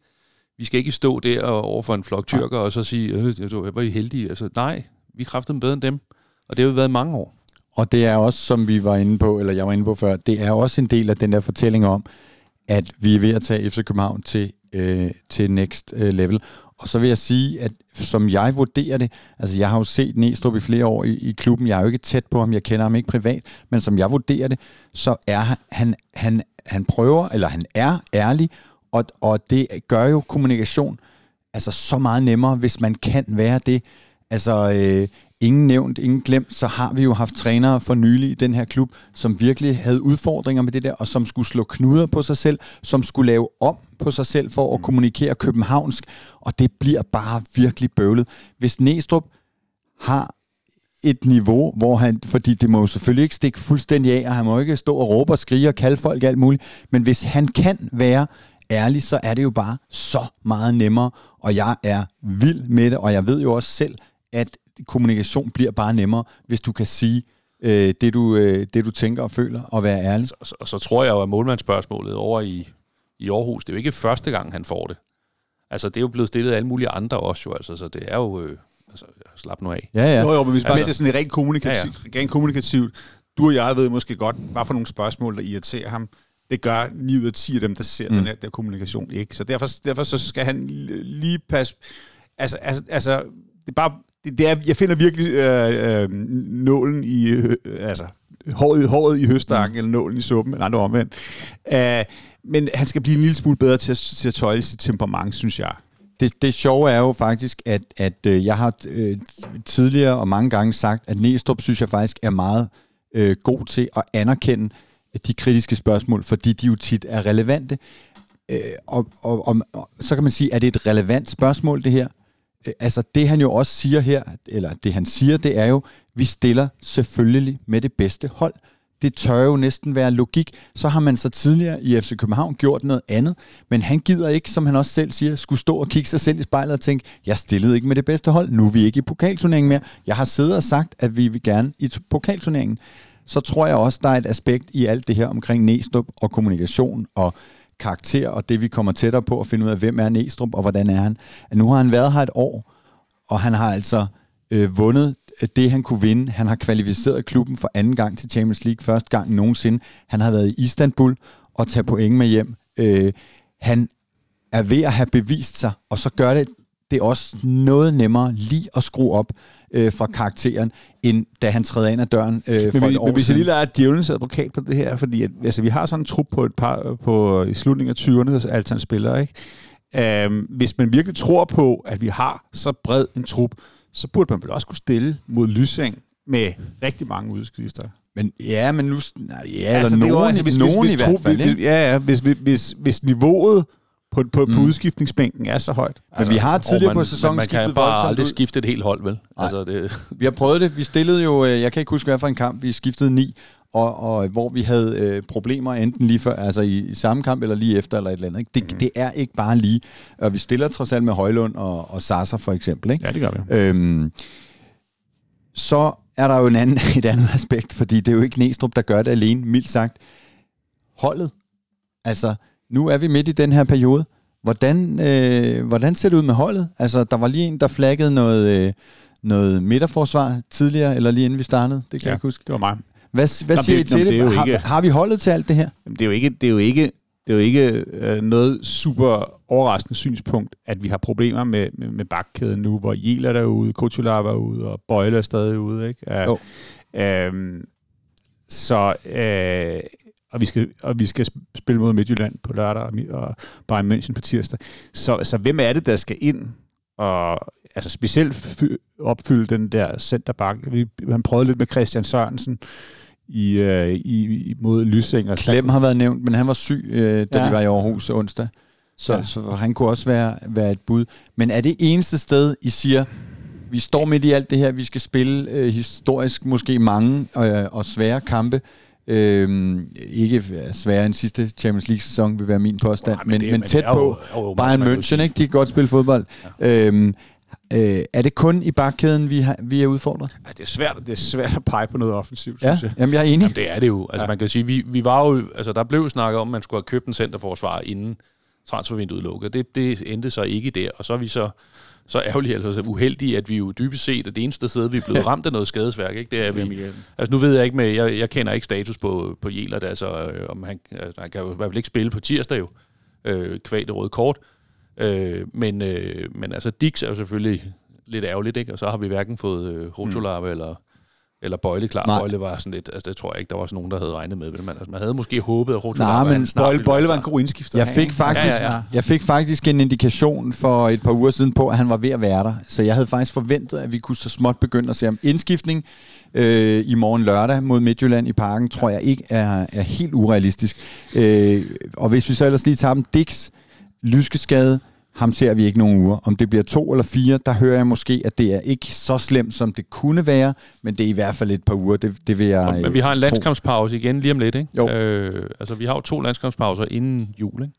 vi skal ikke stå der og over for en flok tyrker og så sige, øh, jeg var I heldige. Altså, nej, vi kræfter dem bedre end dem. Og det har vi været i mange år. Og det er også, som vi var inde på, eller jeg var inde på før, det er også en del af den der fortælling om, at vi er ved at tage FC København til, øh, til next øh, level. Og så vil jeg sige, at som jeg vurderer det, altså jeg har jo set Næstrup i flere år i, i klubben, jeg er jo ikke tæt på ham, jeg kender ham ikke privat, men som jeg vurderer det, så er han, han, han, prøver, eller han er ærlig, og, og det gør jo kommunikation altså så meget nemmere, hvis man kan være det. Altså, øh, ingen nævnt, ingen glemt, så har vi jo haft trænere for nylig i den her klub, som virkelig havde udfordringer med det der, og som skulle slå knuder på sig selv, som skulle lave om på sig selv for at kommunikere københavnsk, og det bliver bare virkelig bøvlet. Hvis Næstrup har et niveau, hvor han, fordi det må jo selvfølgelig ikke stikke fuldstændig af, og han må ikke stå og råbe og skrige og kalde folk alt muligt, men hvis han kan være ærlig, så er det jo bare så meget nemmere, og jeg er vild med det, og jeg ved jo også selv, at kommunikation bliver bare nemmere, hvis du kan sige øh, det, du, øh, det, du tænker og føler, og være ærlig. Og så, og så tror jeg jo, at målmandsspørgsmålet over i, i Aarhus, det er jo ikke første gang, han får det. Altså, det er jo blevet stillet af alle mulige andre også jo, altså, så det er jo... Øh, altså, slap nu af. Ja, ja. Jo, jo, men hvis man Altså- sådan rent kommunikativt, ja, ja. rent kommunikativt, du og jeg ved måske godt, hvad for nogle spørgsmål, der irriterer ham. Det gør 9 ud af 10 af dem, der ser mm. den her der kommunikation ikke. Så derfor, derfor så skal han lige passe... Altså, altså, altså det er bare... Det, det er, jeg finder virkelig øh, øh, nålen i... Øh, altså, håret, håret i høstakken, mm. eller nålen i suppen, eller andre omvendt. Øh, men han skal blive en lille smule bedre til at, til at tøjle sit temperament, synes jeg. Det, det sjove er jo faktisk, at, at øh, jeg har øh, tidligere og mange gange sagt, at Næstrup synes jeg faktisk er meget øh, god til at anerkende de kritiske spørgsmål, fordi de jo tit er relevante. Øh, og, og, og, og så kan man sige, er det et relevant spørgsmål, det her? Øh, altså det han jo også siger her, eller det han siger, det er jo, vi stiller selvfølgelig med det bedste hold. Det tør jo næsten være logik. Så har man så tidligere i FC København gjort noget andet, men han gider ikke, som han også selv siger, skulle stå og kigge sig selv i spejlet og tænke, jeg stillede ikke med det bedste hold, nu er vi ikke i pokalturneringen mere. Jeg har siddet og sagt, at vi vil gerne i pokalturneringen. Så tror jeg også, der er et aspekt i alt det her omkring Næstrup og kommunikation og karakter, og det vi kommer tættere på at finde ud af, hvem er Næstrup og hvordan er han. At nu har han været her et år, og han har altså øh, vundet øh, det, han kunne vinde. Han har kvalificeret klubben for anden gang til Champions League, første gang nogensinde. Han har været i Istanbul og taget point med hjem. Øh, han er ved at have bevist sig, og så gør det det er også noget nemmere lige at skrue op øh, fra karakteren, end da han træder ind ad døren øh, for Men, et vi, år men hvis jeg lige lader djævelens advokat på det her, fordi at, altså, vi har sådan en trup på et par på, i slutningen af 20'erne, der altid spiller, ikke? Um, hvis man virkelig tror på, at vi har så bred en trup, så burde man vel også kunne stille mod Lysing med rigtig mange udskifter. Men ja, men nu... Nej, ja, altså, eller det er nogen, altså, hvis, nogen hvis, i hvis, hvert trup- fald. hvis, ja, ja, hvis, hvis, hvis, hvis niveauet på, på, mm. på udskiftningsbænken er så højt. Men vi har tidligere Og på man, sæsonen man kan skiftet bare voldsomt aldrig ud. skifte et helt hold, vel? Nej. Altså, det, Vi har prøvet det. Vi stillede jo, øh, jeg kan ikke huske, hvad for en kamp, vi skiftede ni, og, og hvor vi havde øh, problemer enten lige før, altså i, i samme kamp eller lige efter eller et eller andet. Ikke? Det, mm. det er ikke bare lige. Og vi stiller trods alt med Højlund og, og Sasser for eksempel. Ikke? Ja, det gør vi. Øhm, så er der jo en anden, et andet aspekt, fordi det er jo ikke Næstrup, der gør det alene, mildt sagt. Holdet. Altså, nu er vi midt i den her periode. Hvordan, øh, hvordan ser det ud med holdet? Altså, der var lige en, der flaggede noget, øh, noget midterforsvar tidligere, eller lige inden vi startede. Det kan ja, jeg ikke huske. det var mig. Hvad, hvad siger det- I til det? det jo har, ikke- har vi holdet til alt det her? Jamen, det er jo ikke, det er jo ikke, det er jo ikke øh, noget super overraskende synspunkt, at vi har problemer med, med, med bakkæden nu, hvor Jel er derude, Kotular er ude, og Bøjle er stadig ude. Ikke? Uh, Jo. Øhm, så, øh, og, vi skal, og vi skal spille mod Midtjylland på lørdag, og, Bayern München på tirsdag. Så, så hvem er det, der skal ind og altså specielt fy- opfylde den der centerback? Vi, han prøvede lidt med Christian Sørensen i, øh, i, mod Lysing. Og Klem har været nævnt, men han var syg, øh, da ja. De var i Aarhus onsdag. Så. Ja. så han kunne også være, være et bud. Men er det eneste sted, I siger, vi står midt i alt det her, vi skal spille øh, historisk måske mange øh, og svære kampe. Øh, ikke sværere end sidste Champions League-sæson, vil være min påstand, Nej, men, men, det- men tæt på. jo, jo, Bayern München, ikke? de kan godt spille fodbold. Ja. Øh, øh, er det kun i bakkæden, vi, har, vi er udfordret? Altså, det er svært, det er svært at pege på noget offensivt, Ja, synes jeg. jamen jeg er enig. Jamen, det er det jo. Altså, ja. man kan sige, vi, vi var jo, altså, der blev snakket om, at man skulle have købt en centerforsvar inden transfervinduet lukkede. Det, det endte så ikke der, og så er vi så, så ærgerlige, altså så uheldige, at vi jo dybest set er det eneste sted, vi er blevet ramt af noget skadesværk. Ikke? Det er vi, altså nu ved jeg ikke med, jeg, jeg kender ikke status på, på Jelert, altså øh, om han, altså, han kan jo i hvert fald ikke spille på tirsdag jo, øh, kvæg det røde kort. Øh, men, øh, men altså Dix er jo selvfølgelig lidt ærgerligt, ikke? og så har vi hverken fået øh, Rotolarve mm. eller, eller Bøjle klar. Nej. Bøjle var sådan lidt, altså det tror jeg ikke, der var sådan nogen, der havde regnet med. Men altså, man havde måske håbet, at Nej, Rotolarve men snart Bøjle, Bøjle var en god indskifter. Jeg fik, faktisk, Ja, ja, ja. jeg fik faktisk en indikation for et par uger siden på, at han var ved at være der. Så jeg havde faktisk forventet, at vi kunne så småt begynde at se om indskiftning øh, i morgen lørdag mod Midtjylland i parken, tror jeg ikke er, er helt urealistisk. Øh, og hvis vi så ellers lige tager dem, Dix, lyskeskade, ham ser vi ikke nogen uger. Om det bliver to eller fire, der hører jeg måske, at det er ikke så slemt, som det kunne være, men det er i hvert fald et par uger. Det, det vil jeg men vi har en øh, landskampspause igen lige om lidt, ikke? Jo. Øh, altså, vi har jo to landskampspauser inden jul, ikke?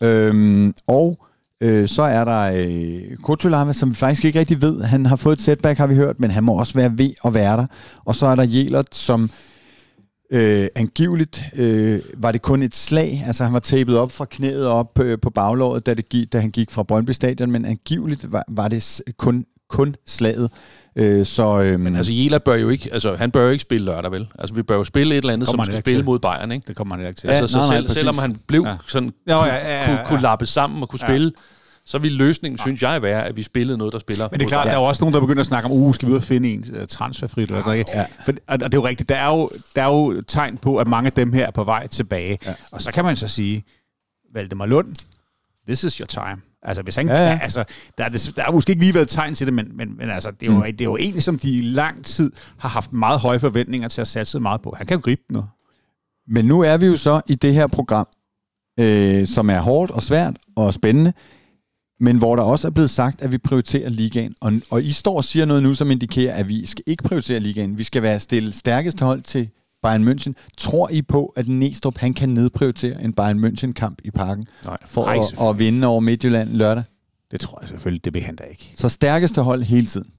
Øhm, og øh, så er der øh, Kotulava, som vi faktisk ikke rigtig ved. Han har fået et setback, har vi hørt, men han må også være ved at være der. Og så er der Jelert, som øh, angiveligt øh, var det kun et slag. Altså han var tapet op fra knæet op øh, på baglåret, da, det gik, da han gik fra Brøndby Stadion, men angiveligt var, var det kun, kun slaget. Øh, så, øh, Men altså, Jelert bør jo ikke, altså, han bør jo ikke spille lørdag, vel? Altså, vi bør jo spille et eller andet, som skal spille til. mod Bayern, ikke? Det kommer han ikke til. Ja, altså, så nej, nej, selv, præcis. selvom han blev Ja. ja. sådan, Jo, kunne, ja, ja, ja, kunne, ja. kunne lappe sammen og kunne Ja. spille, så ville løsningen, synes jeg, være, at vi spillede noget, der spiller Men det er klart, der er jo også nogen, der begynder at snakke om, uh, skal vi ud og finde en uh, transferfrit eller noget. Ja. For, og, og det er jo rigtigt, der er jo, der er jo tegn på, at mange af dem her er på vej tilbage. Ja. Og så kan man så sige, Valdemar Lund, this is your time. Altså, hvis han, Ja, ja, ja. ja. Altså, der, er, der har måske ikke lige været tegn til det, men, men, men altså, det, er jo, Mm. det er jo egentlig, som de i lang tid har haft meget høje forventninger til at satse meget på. Han kan jo gribe nu. Men nu er vi jo så i det her program, øh, som er hårdt og svært og spændende, men hvor der også er blevet sagt, at vi prioriterer ligaen. Og, og I står og siger noget nu, som indikerer, at vi skal ikke prioritere ligaen. Vi skal være stille stærkeste hold til Bayern München. Tror I på, at Næstrup han kan nedprioritere en Bayern München-kamp i parken Nej. for Nej, at, at vinde over Midtjylland lørdag? Det tror jeg selvfølgelig, det vil han da ikke. Så stærkeste hold hele tiden.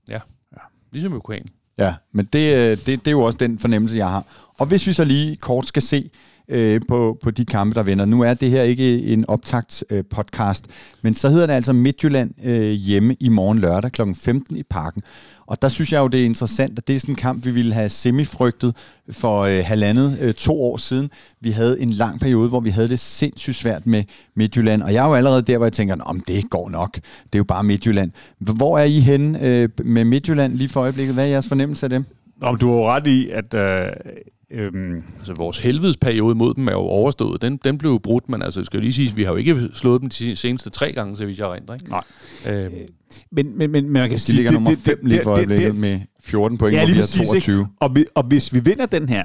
Ligesom Ukraine. Ja, men det, øh, det, det er jo også den fornemmelse, jeg har. Og hvis vi så lige kort skal se øh, på, på de kampe, der vender. Nu er det her ikke en optakt øh, podcast, men så hedder det altså Midtjylland øh, hjemme i morgen lørdag kl. 15 i parken. Og der synes jeg jo, det er interessant, at det er sådan en kamp, vi ville have semifrygtet for øh, halvandet, øh, to år siden. Vi havde en lang periode, hvor vi havde det sindssygt svært med Midtjylland, og jeg er jo allerede der, hvor jeg tænker, om det går nok. Det er jo bare Midtjylland. Hvor er I henne øh, med Midtjylland lige for øjeblikket? Hvad er jeres fornemmelse af dem? Nå, du har jo ret i, at... Øh, øhm, Altså, vores helvedesperiode mod dem er jo overstået. Den, den blev jo brudt, men altså, skal jo lige sige, vi har jo ikke slået dem de seneste tre gange, så vidt jeg rent, ikke? Nej. Øhm, men, men, men man kan De sige... ligger nummer 5 lige for øjeblikket med 14 point, Ja, hvor vi har præcis, 22. Ikke? Og, vi, og hvis vi vinder den her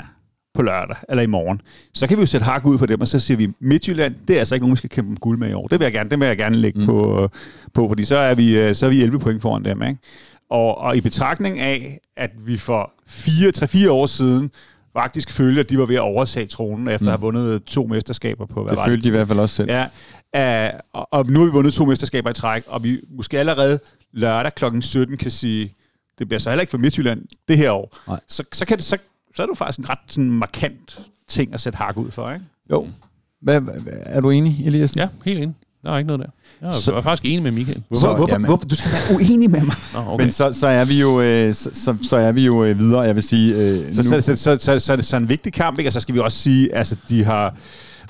på lørdag, eller i morgen, så kan vi jo sætte hak ud for dem, og så siger vi, Midtjylland, det er altså ikke nogen, vi skal kæmpe om guld med i år. Det vil jeg gerne, det vil jeg gerne lægge mm. på, på, fordi så er, vi, øh, så er vi 11 point foran dem. Ikke? Og, og i betragtning af, at vi for 4-3-4 år siden faktisk følte, at de var ved at oversage tronen, efter mm. at have vundet to mesterskaber på, hvad Det var det? følte de i hvert fald også selv. Ja, uh, og, og nu har vi vundet to mesterskaber i træk, og vi måske allerede lørdag kl. 17 kan sige, det bliver så heller ikke for Midtjylland det her år, Nej. så, så, kan det, så, så er det jo faktisk en ret sådan markant ting at sætte hak ud for, ikke? Jo. Hvad, hvad, er du enig, Eliassen? Ja, helt enig. Der er ikke noget der. Jeg Så- så, var faktisk enig med Michael. Hvorfor, Så, hvorfor, jamen- hvorfor, du skal være uenig med mig. Nå, Okay. Men så, så er vi jo, øh, så, så, er vi jo øh, videre. Jeg vil sige, øh, Så, nu, så, så, så, så, så, er det så en vigtig kamp, ikke? Og så skal vi også sige, altså, de har,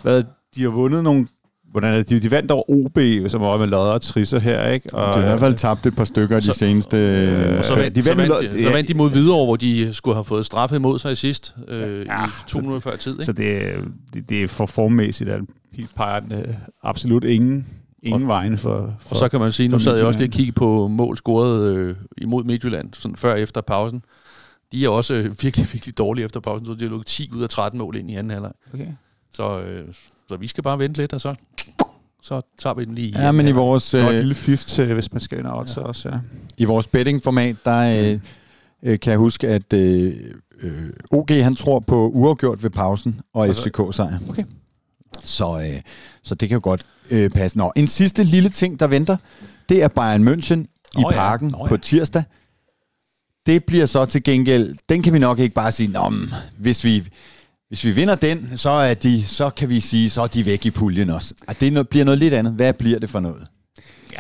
hvad, de har vundet nogle... Hvordan er det? De, de vandt over OB, som var med lodder og trisser her, ikke? Og, de har i hvert fald tabt et par stykker de Så- seneste... Øh, Og så Øh, vandt, de de, så, vandt de, så vandt de mod Hvidovre, hvor de skulle have fået straffe imod sig i sidst, øh, Ja, i to minutter før tid. Ikke? Så det, det, det er for formmæssigt, at peger den, øh, absolut ingen, ingen Og- vegne for, for Og så kan man sige, nu sad jeg også lige og kiggede på mål scoret øh, imod Midtjylland, sådan før og efter pausen. De er også øh, virkelig, virkelig dårlige efter pausen, så de har lukket 10 ud af 13 mål ind i anden halvleg. okay. Så, øh, så vi skal bare vente lidt, og så, så tager vi den lige i ja, men i vores, øh, lille fif til, hvis man skal ind og odds også, ja. i vores bettingformat, der øh, øh, kan jeg huske, at øh, øh, OG han tror på uafgjort ved pausen og Altså- FCK-sejr. Okay. Så, øh, så det kan jo godt øh, passe. Nå, en sidste lille ting, der venter, det er Bayern München i ja, parken nå ja. på tirsdag. Det bliver så til gengæld, den kan vi nok ikke bare sige, Nå, men, hvis vi, hvis vi vinder den, så, er de, så kan vi sige, så er de væk i puljen også. Og det noget, bliver noget lidt andet. Hvad bliver det for noget?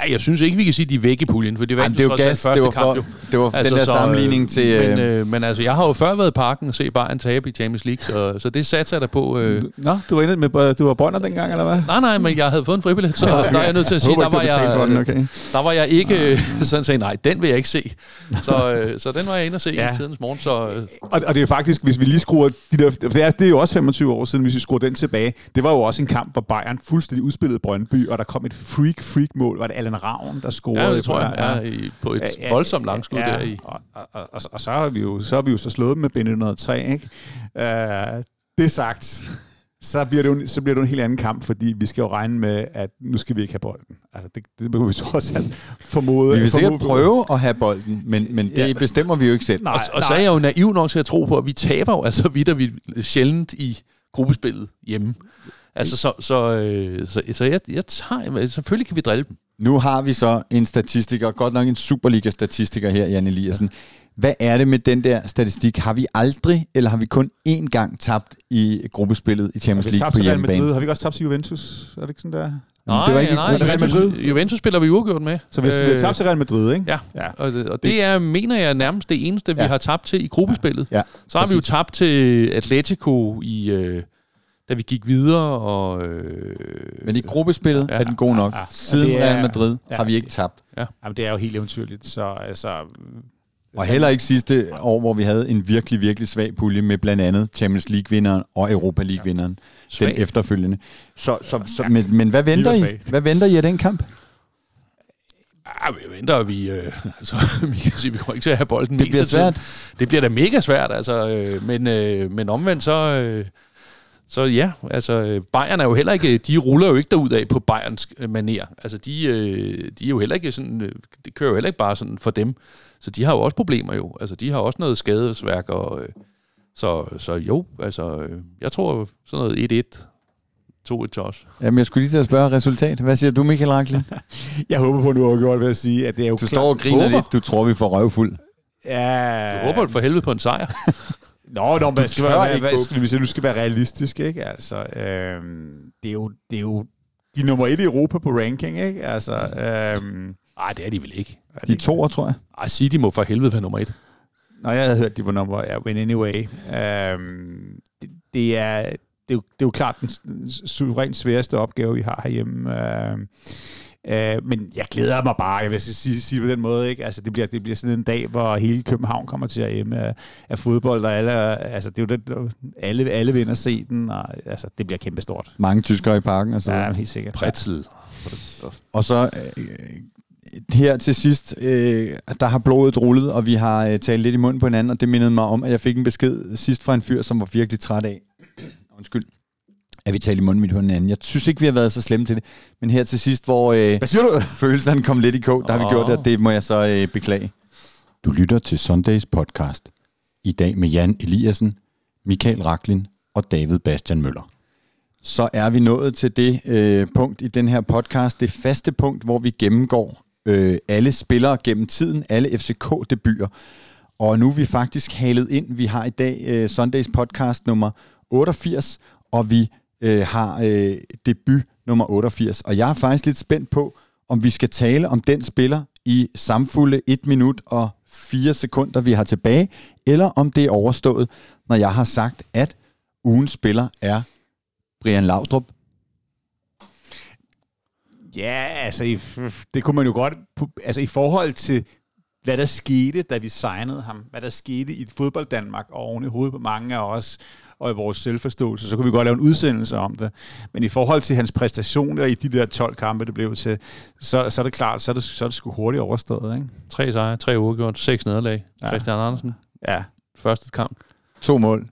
Ja, jeg synes ikke, vi kan sige, at de er væk i puljen, for Jamen, det er jo trods alt gas, første det var, kamp. for, jo. det var altså, den der så, sammenligning til... Øh, Men, øh, men altså, jeg har jo før været i parken og set Bayern tabe i Champions League, så, så det satser jeg da på. Øh. Nå, du var, inde med, du var bånder dengang, eller hvad? Nej, nej, men jeg havde fået en fribillet, så der er jeg nødt til at sige, Håber der var, for den, jeg, okay. der var jeg ikke øh, sådan sagde, nej, den vil jeg ikke se. Så, øh, så den var jeg inde og se Ja. i tidens morgen, så øh, Og, og det er faktisk, hvis vi lige skruer de der, for det er, det er jo også 25 år siden, hvis vi skruer den tilbage. Det var jo også en kamp, hvor Bayern fuldstændig udspillede Brøndby, og der kom et freak-freak-mål. Var det Allan Ravn, der scorede? ja, det tror jeg, er i, på et Ja, ja, voldsomt langskud der i. Og, og, og, og, og så, har vi jo, så har vi jo så slået dem med bind 103, ikke? Uh, det sagt, så bliver, det jo, så bliver det jo en helt anden kamp, fordi vi skal jo regne med, at nu skal vi ikke have bolden. Altså, det, det må vi trods alt formode. vi vil sikkert formode- prøve at have bolden, men, men det Ja. bestemmer vi jo ikke selv. Nej, Og, og så er jeg jo naiv nok til at tro på, at vi taber jo altså vidt vi sjældent i gruppespillet hjemme. Altså, så, så, øh, så, så jeg, jeg tager, selvfølgelig kan vi drille dem. Nu har vi så en statistiker, godt nok en Superliga-statistiker her, Jan Eliassen. Hvad er det med den der statistik? Har vi aldrig, eller har vi kun én gang tabt i gruppespillet i Champions vi League tabt på Real hjemmebane? Madrid? Har vi ikke også tabt til Juventus? Er det ikke sådan der? Nej, det var ikke nej, gruppespillet. Juventus, Juventus spiller vi uafgjort med. Så hvis øh, vi har tabt til Real Madrid, ikke? Ja, Ja. og det, og det er, mener jeg, nærmest det eneste, vi Ja. har tabt til i gruppespillet. Ja, Så har vi jo præcis. tabt til Atletico i... Øh, da vi gik videre, og... Øh, Men i gruppespillet Ja, er den god nok. ja, ja. Siden Det er- Real Madrid ja, har vi ikke tabt. Jamen, det er jo helt eventyrligt. Så altså... Og heller ikke sidste år, hvor vi havde en virkelig, virkelig svag pulje med blandt andet Champions League-vinderen og Europa League-vinderen den svag. efterfølgende. Så, så, så, men, men hvad venter I? Hvad venter I af den kamp? Ja, vi venter, vi... Øh, altså, vi kan sige, vi kommer ikke til at have bolden Det bliver svært. Det bliver da mega svært, altså. Øh, men, øh, men omvendt så... Øh, så ja, altså øh, Bayern er jo heller ikke, de ruller jo ikke derud af på Bayerns øh, maner. Altså de, øh, de er jo heller ikke sådan, øh, det kører jo heller ikke bare sådan for dem. Så de har jo også problemer jo. Altså de har også noget skadesværk og øh, så, så jo, altså øh, jeg tror sådan noget 1-1, 2-1 til os. Jamen, jeg skulle lige til at spørge resultat. Hvad siger du, Michael Rakli? Jeg håber på, at du har gjort ved at sige, at det er jo Du står og griner Håber. lidt. Du tror, vi får røvfuld. Ja, Jeg håber for helvede på en sejr. Nå, nå, men skal være, ikke hvad, skal, vi sige, nu skal være realistisk, ikke? Altså, øhm, det, er jo, det er jo de er nummer et i Europa på ranking, ikke? Altså, øhm, Nej, det er de vel ikke. De to, tror jeg. Ej, sig, de må for helvede være nummer et. Nå, jeg havde hørt, de var nummer ja, win anyway. Øhm, det, det, er, det, er jo, det er jo klart den suverænt sværeste opgave, vi har herhjemme. Øhm, øh, men jeg glæder mig bare, jeg vil sige, sige på den måde, ikke? Altså, det bliver, det bliver sådan en dag, hvor hele København kommer til at hjemme af, af fodbold, og alle, altså, det er jo det, alle, alle vinder se den, og altså, det bliver kæmpestort. Mange tyskere i parken og så Ja, helt sikkert. Pretzel. Og så øh, her til sidst, øh, der har blodet rullet, og vi har øh, talt lidt i munden på hinanden, og det mindede mig om, at jeg fik en besked sidst fra en fyr, som var virkelig træt af. Undskyld at vi talte i munden på hinanden. Jeg synes ikke, vi har været så slemme til det. Men her til sidst, hvor øh, Hvad siger du? følelserne kom lidt i kog, der har vi gjort det, og det må jeg så øh, beklage. Du lytter til Sundays podcast. I dag med Jan Eliassen, Michael Raklin og David Bastian Møller. Så er vi nået til det øh, punkt i den her podcast, det faste punkt, hvor vi gennemgår øh, alle spillere gennem tiden, alle FCK-debuter. Og nu er vi faktisk halet ind. Vi har i dag øh, Sundays podcast nummer 88, og vi øh, har øh, debut nummer 88. Og jeg er faktisk lidt spændt på, om vi skal tale om den spiller i samfulde 1 minut og 4 sekunder, vi har tilbage, eller om det er overstået, når jeg har sagt, at ugens spiller er Brian Laudrup. Ja, altså, det kunne man jo godt... Altså, i forhold til, hvad der skete, da vi signede ham, hvad der skete i fodbold Danmark, og oven i hovedet på mange af os, og i vores selvforståelse, så kunne vi godt lave en udsendelse om det. Men i forhold til hans præstationer i de der 12 kampe, det blev til, så, så er det klart, så er det, så er det sgu hurtigt overstået. Ikke? Tre sejre, tre uafgjort, seks nederlag. Ja. Christian Andersen. Ja. Første kamp. To mål.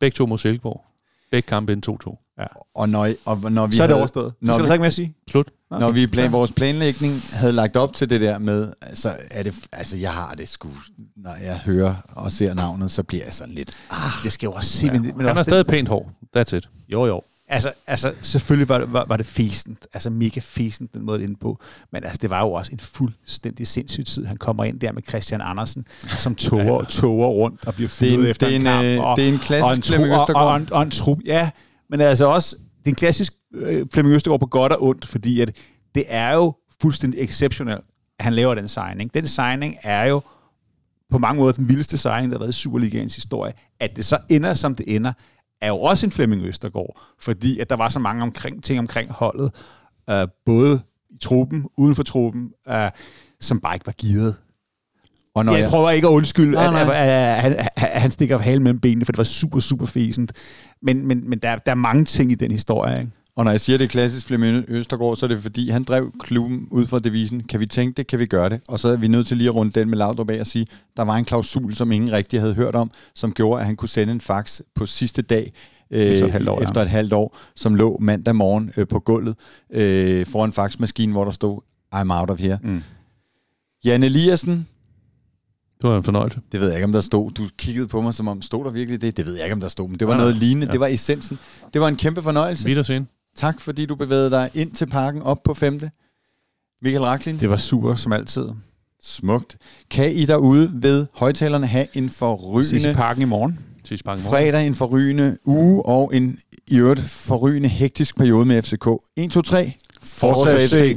Begge to mod Silkeborg. Begge kampe ind 2-2. Ja. Og når, og når vi så er det overstået. Så når skal vi, der ikke mere at sige. Slut. Okay. Når vi plan, vores planlægning havde lagt op til det der med, så er det, altså jeg har det sgu, når jeg hører og ser navnet, så bliver jeg sådan lidt, ah, det skal jo også sige. Ja. Men, men Han har stadig pænt hår. That's it. Jo, jo. Altså, altså selvfølgelig var det, var, var det fæsent, altså mega fæsent, den måde ind på. Men altså, det var jo også en fuldstændig sindssyg tid. Han kommer ind der med Christian Andersen, som toger, ja, ja. toger rundt og bliver fyret efter det en, en kamp. Og, det er en klassisk og en, tro, og, og, og, en, og en trup, ja. Men altså også, det er en klassisk øh, Flemming Østergaard på godt og ondt, fordi at det er jo fuldstændig exceptionelt, at han laver den signing. Den signing er jo på mange måder den vildeste signing, der har været i Superligaens historie. At det så ender, som det ender, er jo også en Flemming Østergaard, fordi at der var så mange omkring, ting omkring holdet, øh, både i truppen, uden for truppen, øh, som bare ikke var givet. Og når jeg, jeg prøver ikke at undskylde, nej, nej. At, at, at, at, at han stikker halen mellem benene, for det var super, super fæsent. Men, men, men der, der er mange ting i den historie. Ikke? Og når jeg siger, det er klassisk Flemming Østergaard, så er det fordi, han drev klubben ud fra devisen, kan vi tænke det, kan vi gøre det? Og så er vi nødt til lige at runde den med Laudrup af og sige, der var en klausul, som ingen rigtig havde hørt om, som gjorde, at han kunne sende en fax på sidste dag, øh, efter, et halvt år, efter et halvt år, som lå mandag morgen øh, på gulvet øh, foran faxmaskinen, hvor der stod, I'm out of here. Mm. Jan Eliassen, det var en fornøjelse. Det ved jeg ikke, om der stod. Du kiggede på mig, som om, stod der virkelig det? Det ved jeg ikke, om der stod, men det var ja, noget lignende. Ja. Det var essensen. Det var en kæmpe fornøjelse. Wiedersehen. Tak, fordi du bevægede dig ind til parken op på femte. Michael Raklin. Det var super, som altid. Smukt. Kan I derude ved højtalerne have en forrygende... Sidste parken i morgen. Sidste parken i morgen. Fredag en forrygende uge og en i øvrigt forrygende hektisk periode med FCK. 1, 2, 3. Fortsat FC.